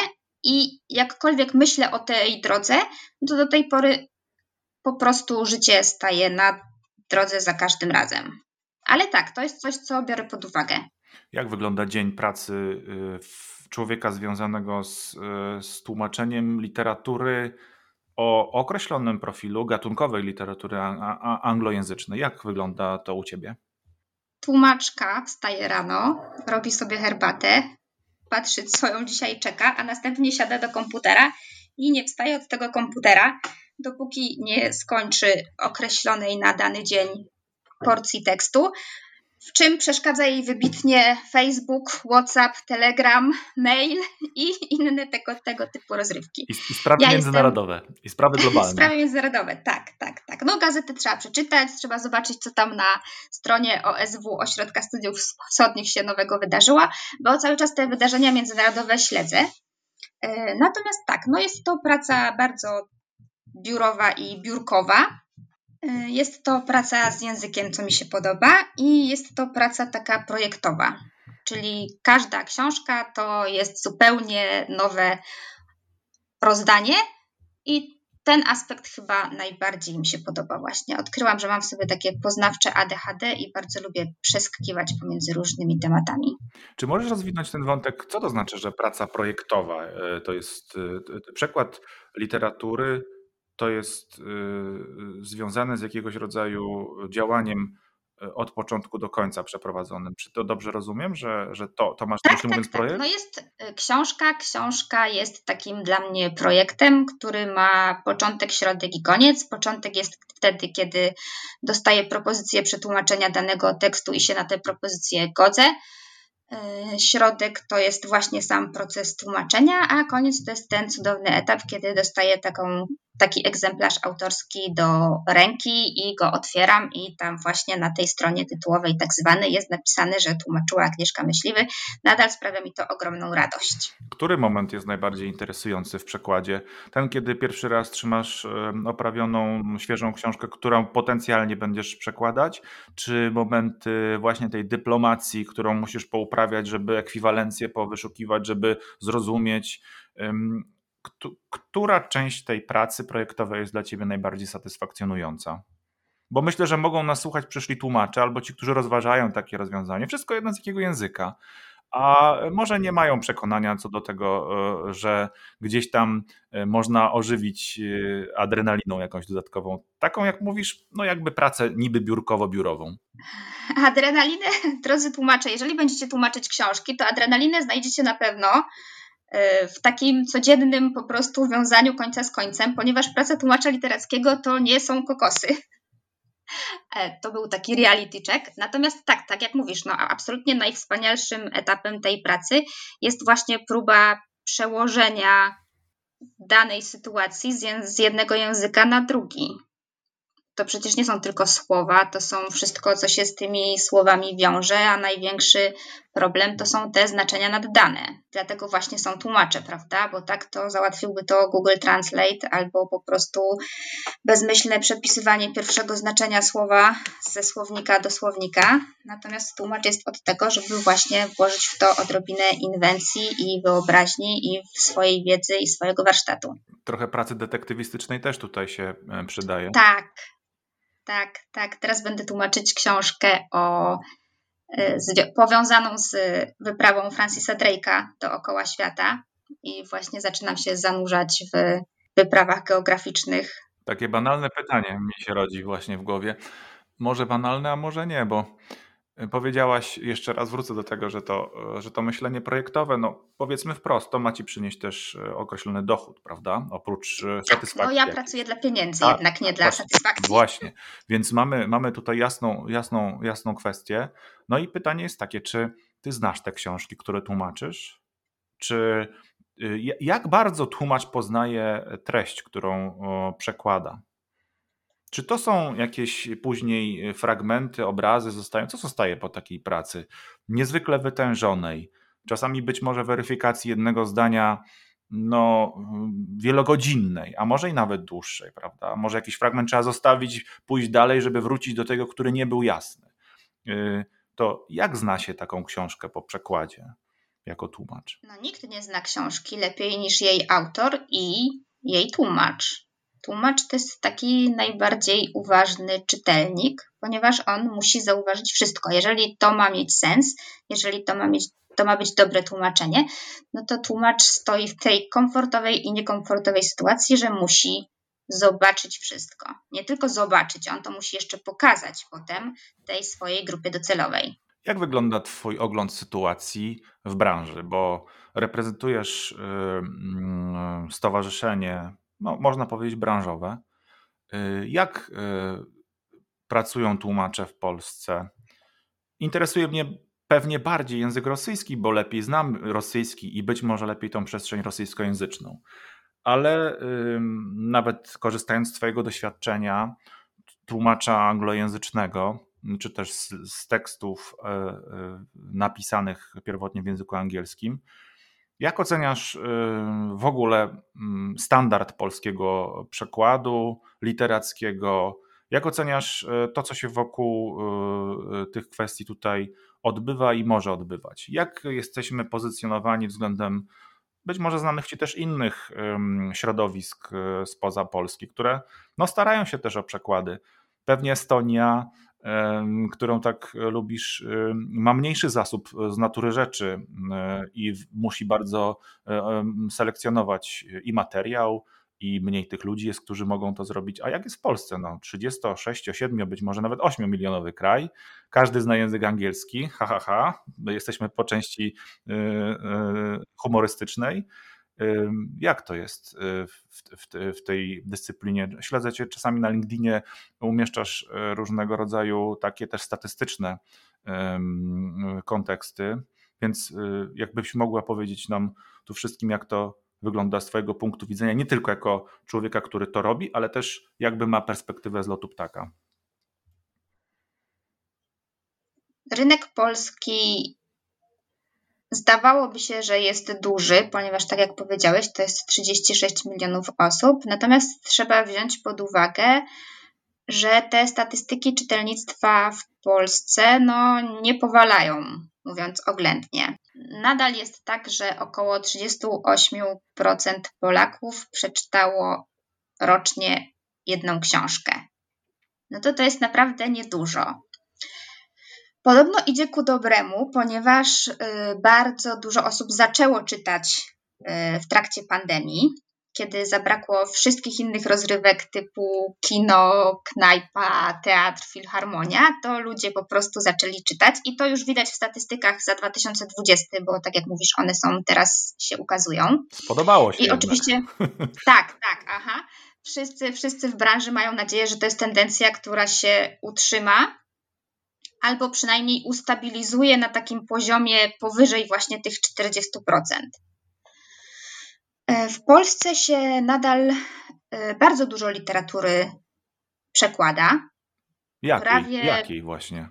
i jakkolwiek myślę o tej drodze, to do tej pory po prostu życie staje na drodze za każdym razem. Ale tak, to jest coś, co biorę pod uwagę. Jak wygląda dzień pracy y, człowieka związanego z, y, z tłumaczeniem literatury o określonym profilu gatunkowej literatury anglojęzycznej? Jak wygląda to u ciebie? Tłumaczka wstaje rano, robi sobie herbatę, patrzy, co ją dzisiaj czeka, a następnie siada do komputera i nie wstaje od tego komputera, dopóki nie skończy określonej na dany dzień porcji tekstu, w czym przeszkadza jej wybitnie Facebook, WhatsApp, Telegram, mail i inne tego, tego typu rozrywki. I, i sprawy ja międzynarodowe, jestem... i sprawy globalne. sprawy międzynarodowe, tak, tak, tak. No gazety trzeba przeczytać, trzeba zobaczyć, co tam na stronie OSW, Ośrodka Studiów Wschodnich się nowego wydarzyło, bo cały czas te wydarzenia międzynarodowe śledzę. E, natomiast tak, no jest to praca bardzo biurowa i biurkowa, jest to praca z językiem, co mi się podoba, i jest to praca taka projektowa, czyli każda książka to jest zupełnie nowe rozdanie i ten aspekt chyba najbardziej mi się podoba właśnie. Odkryłam, że mam w sobie takie poznawcze ADHD i bardzo lubię przeskakiwać pomiędzy różnymi tematami. Czy możesz rozwinąć ten wątek? Co to znaczy, że praca projektowa e, to jest e, przekład literatury, to jest e, związane z jakiegoś rodzaju działaniem od początku do końca przeprowadzonym. Czy to dobrze rozumiem, że, że to, to masz tak, myśli tak, mówiąc tak. projekt? No jest y, książka. Książka jest takim dla mnie projektem, który ma początek, środek i koniec. Początek jest wtedy, kiedy dostaję propozycję przetłumaczenia danego tekstu i się na tę propozycję godzę. Y, środek to jest właśnie sam proces tłumaczenia, a koniec to jest ten cudowny etap, kiedy dostaję taką taki egzemplarz autorski do ręki i go otwieram i tam właśnie na tej stronie tytułowej tak zwanej jest napisane, że tłumaczyła Agnieszka Myśliwy. Nadal sprawia mi to ogromną radość. Który moment jest najbardziej interesujący w przekładzie? Ten, kiedy pierwszy raz trzymasz oprawioną, świeżą książkę, którą potencjalnie będziesz przekładać, czy momenty właśnie tej dyplomacji, którą musisz pouprawiać, żeby ekwiwalencję powyszukiwać, żeby zrozumieć która część tej pracy projektowej jest dla Ciebie najbardziej satysfakcjonująca? Bo myślę, że mogą nas słuchać przyszli tłumacze albo ci, którzy rozważają takie rozwiązanie. Wszystko jedno z jakiego języka. A może nie mają przekonania co do tego, e, że gdzieś tam e, można ożywić e, adrenaliną jakąś dodatkową. Taką, jak mówisz, no jakby pracę niby biurkowo-biurową. Adrenalinę, drodzy tłumacze, jeżeli będziecie tłumaczyć książki, to adrenalinę znajdziecie na pewno w takim codziennym po prostu wiązaniu końca z końcem, ponieważ praca tłumacza literackiego to nie są kokosy. E, to był taki reality check. Natomiast tak, tak jak mówisz, no absolutnie najwspanialszym etapem tej pracy jest właśnie próba przełożenia danej sytuacji z jednego języka na drugi to przecież nie są tylko słowa, to są wszystko, co się z tymi słowami wiąże, a największy problem to są te znaczenia naddane. Dlatego właśnie są tłumacze, prawda? Bo tak to załatwiłby to Google Translate albo po prostu bezmyślne przepisywanie pierwszego znaczenia słowa ze słownika do słownika. Natomiast tłumacz jest od tego, żeby właśnie włożyć w to odrobinę inwencji i wyobraźni i swojej wiedzy i swojego warsztatu. Trochę pracy detektywistycznej też tutaj się e, przydaje. Tak, tak, tak. Teraz będę tłumaczyć książkę o e, z, powiązaną z wyprawą Francisa Drake'a dookoła świata i właśnie zaczynam się zanurzać w wyprawach geograficznych. Takie banalne pytanie mi się rodzi właśnie w głowie. Może banalne, a może nie, bo Powiedziałaś, jeszcze raz wrócę do tego, że to, że to myślenie projektowe, no powiedzmy wprost, to ma ci przynieść też e, określony dochód, prawda? Oprócz e, tak, satysfakcji. No ja pracuję dla pieniędzy, A, jednak nie dla właśnie, satysfakcji. Właśnie, więc mamy, mamy tutaj jasną, jasną, jasną kwestię. No i pytanie jest takie, czy ty znasz te książki, które tłumaczysz? Czy y, jak bardzo tłumacz poznaje treść, którą przekłada? Czy to są jakieś później e, fragmenty, obrazy zostają? Co zostaje po takiej pracy? Niezwykle wytężonej, czasami być może weryfikacji jednego zdania no, wielogodzinnej, a może i nawet dłuższej, prawda? Może jakiś fragment trzeba zostawić, pójść dalej, żeby wrócić do tego, który nie był jasny. E, to jak zna się taką książkę po przekładzie jako tłumacz? No, nikt nie zna książki lepiej niż jej autor i jej tłumacz. Tłumacz to jest taki najbardziej uważny czytelnik, ponieważ on musi zauważyć wszystko. Jeżeli to ma mieć sens, jeżeli to ma, mieć, to ma być dobre tłumaczenie, no to tłumacz stoi w tej komfortowej i niekomfortowej sytuacji, że musi zobaczyć wszystko. Nie tylko zobaczyć, on to musi jeszcze pokazać potem tej swojej grupie docelowej. Jak wygląda Twój ogląd sytuacji w branży? Bo reprezentujesz yy, stowarzyszenie no, można powiedzieć, branżowe. Y, jak y, pracują tłumacze w Polsce? Interesuje mnie pewnie bardziej język rosyjski, bo lepiej znam rosyjski i być może lepiej tą przestrzeń rosyjskojęzyczną. Ale nawet korzystając z Twojego doświadczenia tłumacza anglojęzycznego, czy też z, z tekstów e, e, napisanych pierwotnie w języku angielskim, jak oceniasz y, w ogóle mm, standard polskiego przekładu literackiego? Jak oceniasz y, to, co się wokół y, tych kwestii tutaj odbywa i może odbywać? Jak jesteśmy pozycjonowani względem być może znanych Ci też innych środowisk spoza Polski, które no, starają się też o przekłady. Pewnie Estonia, którą tak lubisz, ma mniejszy zasób z natury rzeczy i musi bardzo selekcjonować i materiał, i mniej tych ludzi jest, którzy mogą to zrobić. A jak jest w Polsce? No, 36, 7, być może nawet 8 milionowy kraj. Każdy zna język angielski, ha, ha, ha. Jesteśmy po części y, y, humorystycznej. Jak to jest y, w, w, w, tej dyscyplinie? Śledzę Cię czasami na LinkedInie, umieszczasz różnego rodzaju takie też statystyczne konteksty, więc jakbyś mogła powiedzieć nam tu wszystkim, jak to wygląda z Twojego punktu widzenia, nie tylko jako człowieka, który to robi, ale też jakby ma perspektywę z lotu ptaka? Rynek polski zdawałoby się, że jest duży, ponieważ tak jak powiedziałeś, to jest 36 milionów osób. Natomiast trzeba wziąć pod uwagę, że te statystyki czytelnictwa w Polsce no, nie powalają, mówiąc oględnie. Nadal jest tak, że około 38% Polaków przeczytało rocznie jedną książkę. No to to jest naprawdę niedużo. Podobno idzie ku dobremu, ponieważ y, bardzo dużo osób zaczęło czytać y, w trakcie pandemii kiedy zabrakło wszystkich innych rozrywek typu kino, knajpa, teatr, filharmonia, to ludzie po prostu zaczęli czytać i to już widać w statystykach za 2020, bo tak jak mówisz, one są teraz się ukazują. Spodobało się. I jednak. oczywiście tak, tak, aha. Wszyscy, wszyscy w branży mają nadzieję, że to jest tendencja, która się utrzyma, albo przynajmniej ustabilizuje na takim poziomie powyżej właśnie tych 40%. E, w Polsce się nadal e, bardzo dużo literatury przekłada. Jakiej, Prawie... jakiej właśnie?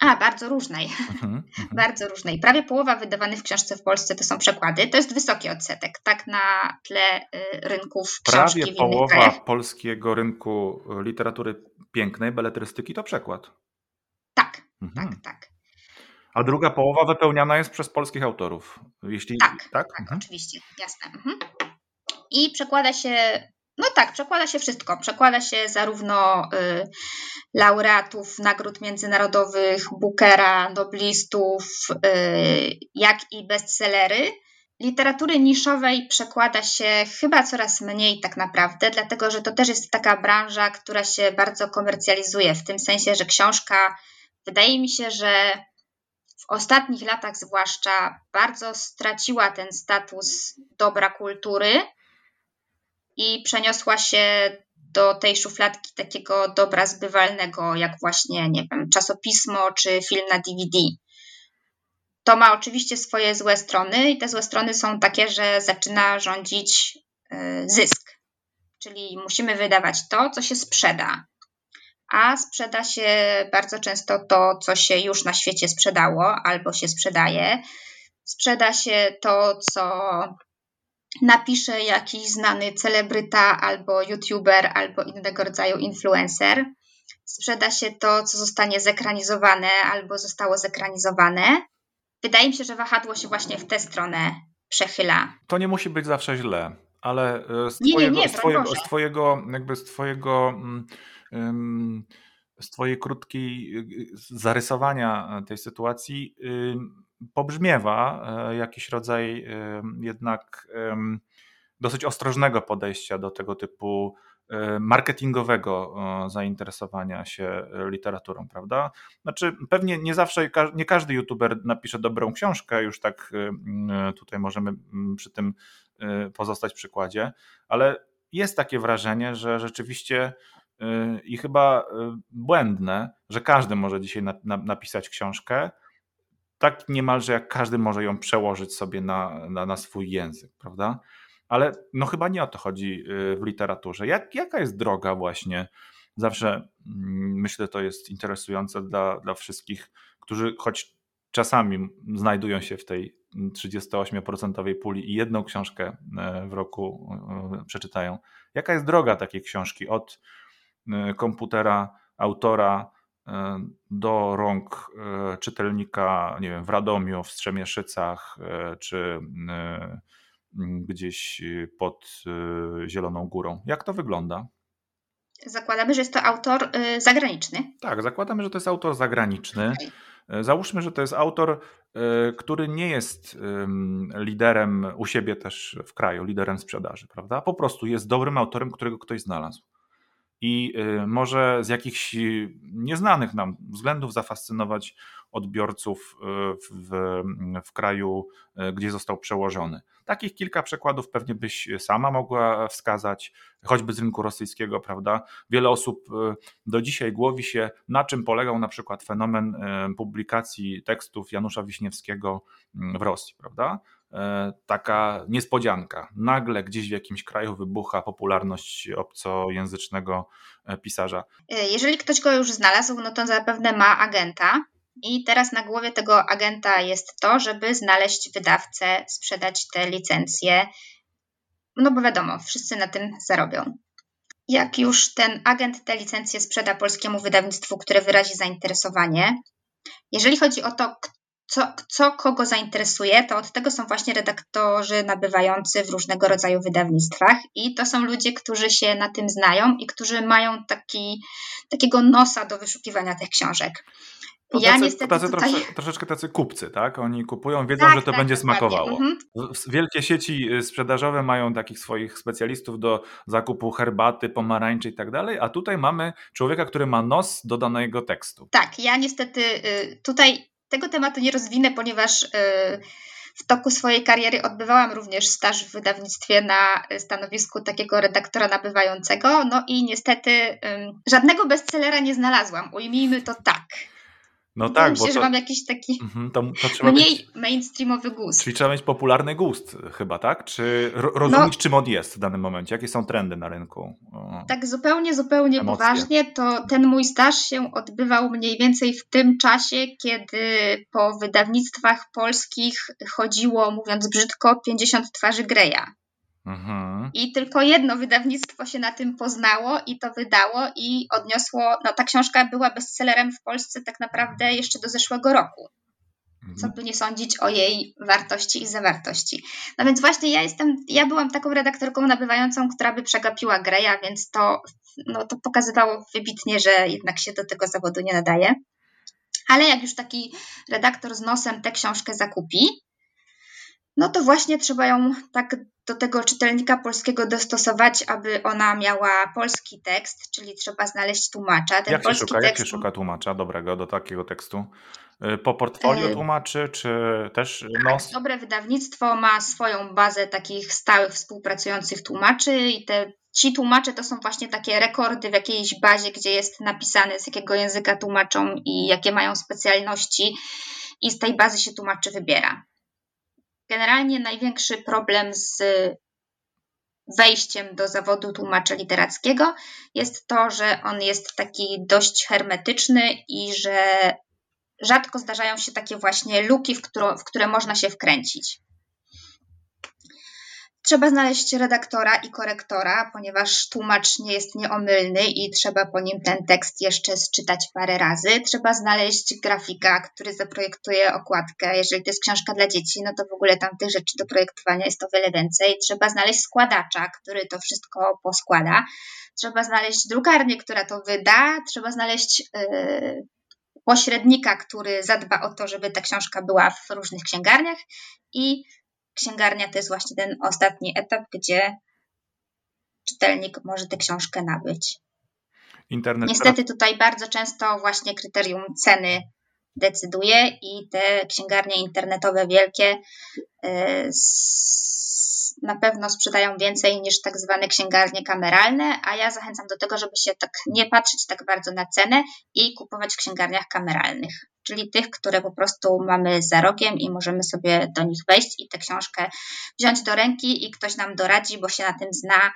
A, bardzo różnej. Mhm, mhm. bardzo różnej. Prawie połowa wydawanych w książce w Polsce to są przekłady. To jest wysoki odsetek, tak na tle y, rynków książki Prawie połowa krajach. polskiego rynku literatury pięknej, beletrystyki to przekład. Tak, mhm. tak, tak. A druga połowa wypełniana jest przez polskich autorów. Jeśli, tak, tak, tak mhm. oczywiście, jasne. Mhm. I przekłada się, no tak, przekłada się wszystko. Przekłada się zarówno y, laureatów nagród międzynarodowych, Bookera, noblistów, y, jak i bestsellery. Literatury niszowej przekłada się chyba coraz mniej tak naprawdę, dlatego że to też jest taka branża, która się bardzo komercjalizuje, w tym sensie, że książka wydaje mi się, że w ostatnich latach zwłaszcza bardzo straciła ten status dobra kultury i przeniosła się do tej szufladki takiego dobra zbywalnego, jak właśnie, nie wiem, czasopismo czy film na DVD. To ma oczywiście swoje złe strony, i te złe strony są takie, że zaczyna rządzić y, zysk. Czyli musimy wydawać to, co się sprzeda a sprzeda się bardzo często to, co się już na świecie sprzedało albo się sprzedaje. Sprzeda się to, co napisze jakiś znany celebryta albo youtuber albo innego rodzaju influencer. Sprzeda się to, co zostanie zekranizowane albo zostało zekranizowane. Wydaje mi się, że wahadło się właśnie w tę stronę przechyla. To nie musi być zawsze źle, ale e, z twojego, nie, nie, nie, z twojego, z twojego jakby z twojego mm, z Twojej krótkiej zarysowania tej sytuacji pobrzmiewa e, jakiś rodzaj jednak dosyć ostrożnego podejścia do tego typu e, marketingowego zainteresowania się literaturą, prawda? Znaczy, pewnie nie zawsze, nie każdy youtuber napisze dobrą książkę, już tak tutaj możemy przy tym e, pozostać przykładzie, ale jest takie wrażenie, że rzeczywiście i chyba y, błędne, że każdy może dzisiaj na, na, napisać książkę, tak niemalże jak każdy może ją przełożyć sobie na, na, na, swój język, prawda? Ale no chyba nie o to chodzi y, w literaturze. Jak, jaka jest droga właśnie? Zawsze mm, myślę, to jest interesujące dla, dla wszystkich, którzy choć czasami znajdują się w tej 38% puli i jedną książkę e, w roku e, przeczytają. Jaka jest droga takiej książki od komputera autora e, do rąk e, czytelnika, nie wiem, w Radomiu, w Strzemieszycach, czy gdzieś pod Zieloną Górą. Jak to wygląda? Zakładamy, że jest to autor zagraniczny. Tak, zakładamy, że to jest autor zagraniczny. Okay. Załóżmy, że to jest autor, który nie jest liderem u siebie też w kraju, liderem sprzedaży, prawda? Po prostu jest dobrym autorem, którego ktoś znalazł i y, może z jakichś nieznanych nam względów zafascynować odbiorców y, w, w, kraju, y, gdzie został przełożony. Takich kilka przykładów pewnie byś sama mogła wskazać, choćby z rynku rosyjskiego, prawda? Wiele osób do dzisiaj głowi się, na czym polegał na przykład fenomen publikacji tekstów Janusza Wiśniewskiego w Rosji, prawda? Taka niespodzianka. Nagle gdzieś w jakimś kraju wybucha popularność obcojęzycznego pisarza. E, jeżeli ktoś go już znalazł, no to zapewne ma agenta. I teraz na głowie tego agenta jest to, żeby znaleźć wydawcę, sprzedać te licencje. No bo wiadomo, wszyscy na tym zarobią. Jak już ten agent te licencje sprzeda polskiemu wydawnictwu, które wyrazi zainteresowanie, jeżeli chodzi o to, co, co kogo zainteresuje, to od tego są właśnie redaktorzy nabywający w różnego rodzaju wydawnictwach i to są ludzie, którzy się na tym znają i którzy mają taki, takiego nosa do wyszukiwania tych książek. No ja tacy, niestety tacy tutaj... trosze, troszeczkę tacy kupcy, tak? Oni kupują, wiedzą, tak, że to tak, będzie smakowało. Mhm. Wielkie sieci y, sprzedażowe mają takich swoich specjalistów do zakupu herbaty, pomarańczy i tak dalej, a tutaj mamy człowieka, który ma nos do danego tekstu. Tak, ja niestety y, tutaj tego tematu nie rozwinę, ponieważ y, w toku swojej kariery odbywałam również staż w wydawnictwie na stanowisku takiego redaktora nabywającego, no i niestety żadnego bestsellera nie znalazłam, ujmijmy to tak. No tak, Myślę, bo to, że mam jakiś taki mm, to, to mniej mieć, mainstreamowy gust. Czyli trzeba mieć popularny gust chyba, tak? Czy ro, rozumieć, no, czym on jest w danym momencie? Jakie są trendy na rynku? Tak zupełnie, zupełnie emocje. poważnie, to ten mój staż się odbywał mniej więcej w tym czasie, kiedy po wydawnictwach polskich chodziło, mówiąc brzydko, 50 twarzy Greya. Mhm. I tylko jedno wydawnictwo się na tym poznało i to wydało i odniosło, no ta książka była bestsellerem w Polsce tak naprawdę jeszcze do zeszłego roku. Mhm. Co by nie sądzić o jej wartości i zawartości. No więc właśnie ja jestem, ja byłam taką redaktorką nabywającą, która by przegapiła Greya, więc to, no, to pokazywało wybitnie, że jednak się do tego zawodu nie nadaje. Ale jak już taki redaktor z nosem tę książkę zakupi, no to właśnie trzeba ją tak do tego czytelnika polskiego dostosować, aby ona miała polski tekst, czyli trzeba znaleźć tłumacza. Ten jak, się szuka, tekst... jak się szuka tłumacza dobrego do takiego tekstu? Y, po portfolio y, tłumaczy, czy też nos? Tak, dobre wydawnictwo ma swoją bazę takich stałych współpracujących tłumaczy i te ci tłumacze to są właśnie takie rekordy w jakiejś bazie, gdzie jest napisane z jakiego języka tłumaczą i jakie mają specjalności i z tej bazy się tłumaczy wybiera. Generalnie największy problem z wejściem do zawodu tłumacza literackiego jest to, że on jest taki dość hermetyczny i że rzadko zdarzają się takie właśnie luki, w, w które można się wkręcić. Trzeba znaleźć redaktora i korektora, ponieważ tłumacz nie jest nieomylny i trzeba po nim ten tekst jeszcze sczytać parę razy. Trzeba znaleźć grafika, który zaprojektuje okładkę. Jeżeli to jest książka dla dzieci, no to w ogóle tam tych rzeczy do projektowania jest o wiele więcej. Trzeba znaleźć składacza, który to wszystko poskłada. Trzeba znaleźć drukarnię, która to wyda. Trzeba znaleźć yy, pośrednika, który zadba o to, żeby ta książka była w różnych księgarniach i księgarnia to jest właśnie ten ostatni etap, gdzie czytelnik może tę książkę nabyć. Internet Niestety tutaj bardzo często właśnie kryterium ceny decyduje i te księgarnie internetowe wielkie y, na pewno sprzedają więcej niż tak zwane księgarnie kameralne, a ja zachęcam do tego, żeby się tak nie patrzeć tak bardzo na cenę i kupować w księgarniach kameralnych, czyli tych, które po prostu mamy za rogiem i możemy sobie do nich wejść i tę książkę wziąć do ręki i ktoś nam doradzi, bo się na tym zna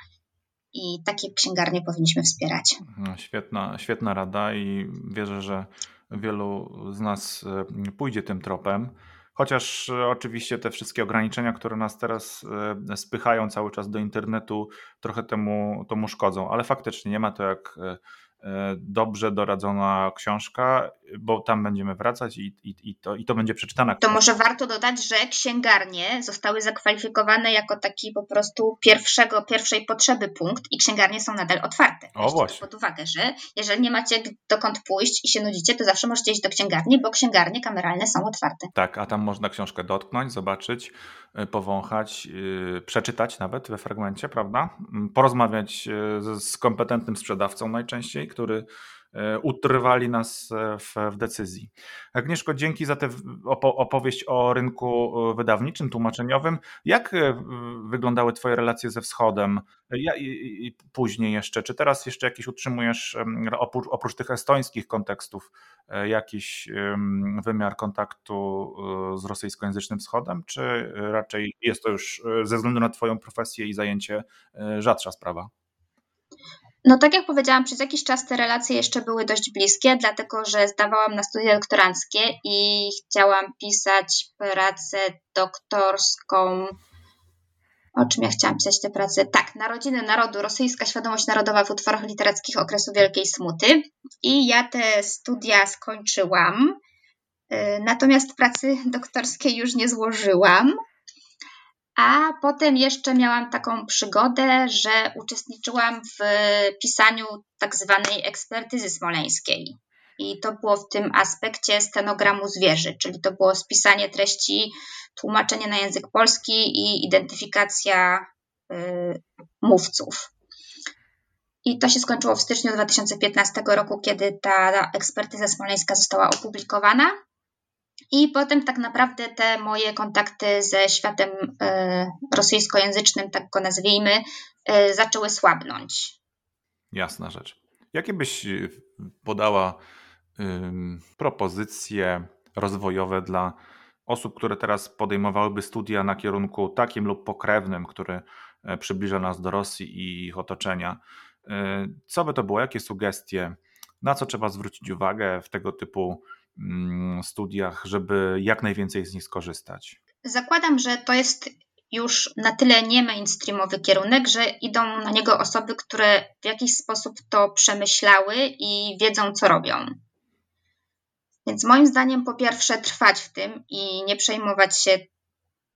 i takie księgarnie powinniśmy wspierać. No, świetna, świetna rada i wierzę, że wielu z nas e, pójdzie tym tropem. Chociaż e, oczywiście te wszystkie ograniczenia, które nas teraz e, spychają cały czas do internetu, trochę temu, temu szkodzą, ale faktycznie nie ma to jak E, dobrze doradzona książka, bo tam będziemy wracać i, i, i, to, i to będzie przeczytana. To może warto dodać, że księgarnie zostały zakwalifikowane jako taki po prostu pierwszego, pierwszej potrzeby punkt i księgarnie są nadal otwarte. O właśnie. pod uwagę, że jeżeli nie macie dokąd pójść i się nudzicie, to zawsze możecie iść do księgarni, bo księgarnie kameralne są otwarte. Tak, a tam można książkę dotknąć, zobaczyć, y, powąchać, yy, przeczytać nawet we fragmencie, prawda? Mm, porozmawiać z kompetentnym sprzedawcą najczęściej, który e, utrwali nas e, w, w, decyzji. Agnieszko, dzięki za tę opowieść o rynku e, wydawniczym, tłumaczeniowym. Jak wyglądały Twoje relacje ze Wschodem ja, i, i później jeszcze? Czy teraz jeszcze jakiś utrzymujesz, oprócz, oprócz tych estońskich kontekstów, jakiś wymiar kontaktu z rosyjskojęzycznym Wschodem, czy raczej jest to już ze względu na Twoją profesję i zajęcie rzadsza sprawa? No tak jak powiedziałam, przez jakiś czas te relacje jeszcze były dość bliskie, dlatego że zdawałam na studia doktoranckie i chciałam pisać pracę doktorską. O czym ja chciałam pisać tę pracę? Tak, Narodziny Narodu, rosyjska świadomość narodowa w utworach literackich okresu Wielkiej Smuty. I ja te studia skończyłam, y, natomiast pracy doktorskiej już nie złożyłam. A potem jeszcze miałam taką przygodę, że uczestniczyłam w pisaniu tak zwanej ekspertyzy smoleńskiej. I to było w tym aspekcie stenogramu zwierzy, czyli to było spisanie treści, tłumaczenie na język polski i identyfikacja y, mówców. I to się skończyło w styczniu 2015 roku, kiedy ta ekspertyza smoleńska została opublikowana. I potem tak naprawdę te moje kontakty ze światem e, rosyjskojęzycznym, tak go nazwijmy, e, zaczęły słabnąć. Jasna rzecz. Jakie byś e, podała propozycje rozwojowe dla osób, które teraz podejmowałyby studia na kierunku takim lub pokrewnym, który przybliża nas do Rosji i ich otoczenia? Co by to było? Jakie sugestie? Na co trzeba zwrócić uwagę w tego typu studiach, żeby jak najwięcej z nich skorzystać? Zakładam, że to jest już na tyle nie mainstreamowy kierunek, że idą na niego osoby, które w jakiś sposób to przemyślały i wiedzą, co robią. Więc moim zdaniem, po pierwsze, trwać w tym i nie przejmować się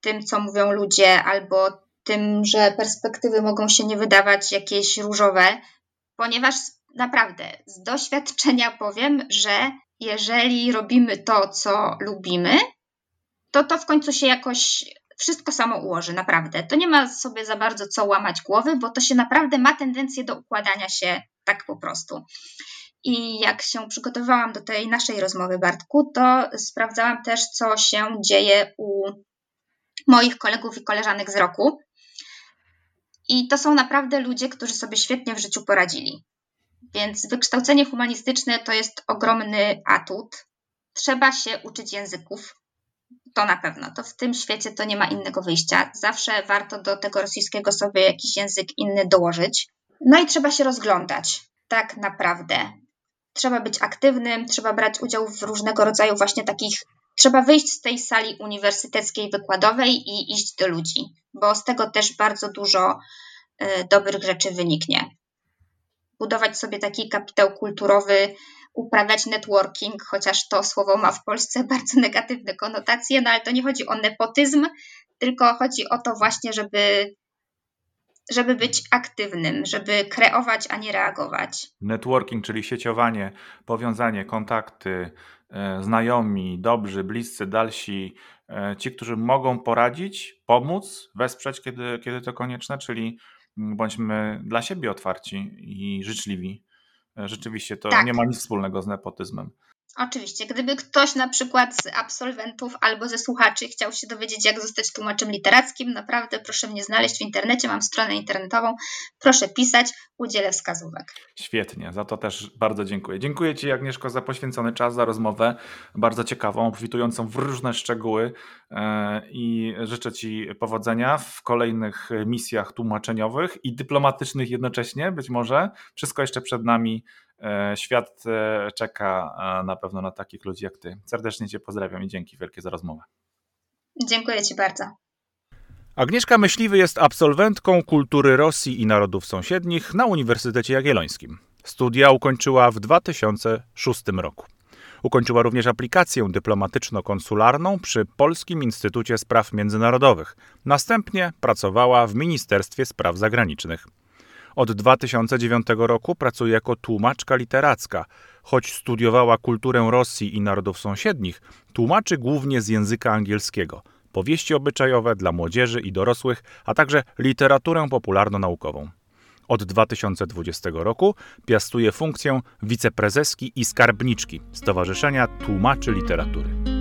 tym, co mówią ludzie, albo tym, że perspektywy mogą się nie wydawać jakieś różowe, ponieważ naprawdę z doświadczenia powiem, że jeżeli robimy to, co lubimy, to to w końcu się jakoś wszystko samo ułoży, naprawdę. To nie ma sobie za bardzo co łamać głowy, bo to się naprawdę ma tendencję do układania się tak po prostu. I jak się przygotowywałam do tej naszej rozmowy, Bartku, to sprawdzałam też, co się dzieje u moich kolegów i koleżanek z roku. I to są naprawdę ludzie, którzy sobie świetnie w życiu poradzili. Więc wykształcenie humanistyczne to jest ogromny atut. Trzeba się uczyć języków. To na pewno. To w tym świecie to nie ma innego wyjścia. Zawsze warto do tego rosyjskiego sobie jakiś język inny dołożyć. No i trzeba się rozglądać. Tak naprawdę. Trzeba być aktywnym, trzeba brać udział w różnego rodzaju właśnie takich. Trzeba wyjść z tej sali uniwersyteckiej wykładowej i iść do ludzi, bo z tego też bardzo dużo y, dobrych rzeczy wyniknie budować sobie taki kapitał kulturowy, uprawiać networking, chociaż to słowo ma w Polsce bardzo negatywne konotacje, no ale to nie chodzi o nepotyzm, tylko chodzi o to właśnie, żeby, żeby być aktywnym, żeby kreować, a nie reagować. Networking, czyli sieciowanie, powiązanie, kontakty, e, znajomi, dobrzy, bliscy, dalsi, e, ci, którzy mogą poradzić, pomóc, wesprzeć, kiedy, kiedy to konieczne, czyli bądźmy dla siebie otwarci i życzliwi. E, rzeczywiście to tak. nie ma nic wspólnego z nepotyzmem. Oczywiście, gdyby ktoś na przykład z absolwentów albo ze słuchaczy chciał się dowiedzieć, jak zostać tłumaczem literackim, naprawdę proszę mnie znaleźć w internecie, mam stronę internetową, proszę pisać, udzielę wskazówek. Świetnie, za to też bardzo dziękuję. Dziękuję Ci Agnieszko za poświęcony czas, za rozmowę bardzo ciekawą, obfitującą w różne szczegóły e, i życzę Ci powodzenia w kolejnych misjach tłumaczeniowych i dyplomatycznych jednocześnie, być może. Wszystko jeszcze przed nami świat e, czeka e, na pewno na takich ludzi jak ty. Serdecznie Cię pozdrawiam i dzięki wielkie za rozmowę. Dziękuję Ci bardzo. Agnieszka Myśliwy jest absolwentką kultury Rosji i narodów sąsiednich na Uniwersytecie Jagiellońskim. Studia ukończyła w 2006 roku. Ukończyła również aplikację dyplomatyczno-konsularną przy Polskim Instytucie Spraw Międzynarodowych. Następnie pracowała w Ministerstwie Spraw Zagranicznych. Od 2009 roku pracuje jako tłumaczka literacka. Choć studiowała kulturę Rosji i narodów sąsiednich, tłumaczy głównie z języka angielskiego, powieści obyczajowe dla młodzieży i dorosłych, a także literaturę popularno-naukową. Od 2020 roku piastuje funkcję wiceprezeski i skarbniczki Stowarzyszenia Tłumaczy Literatury.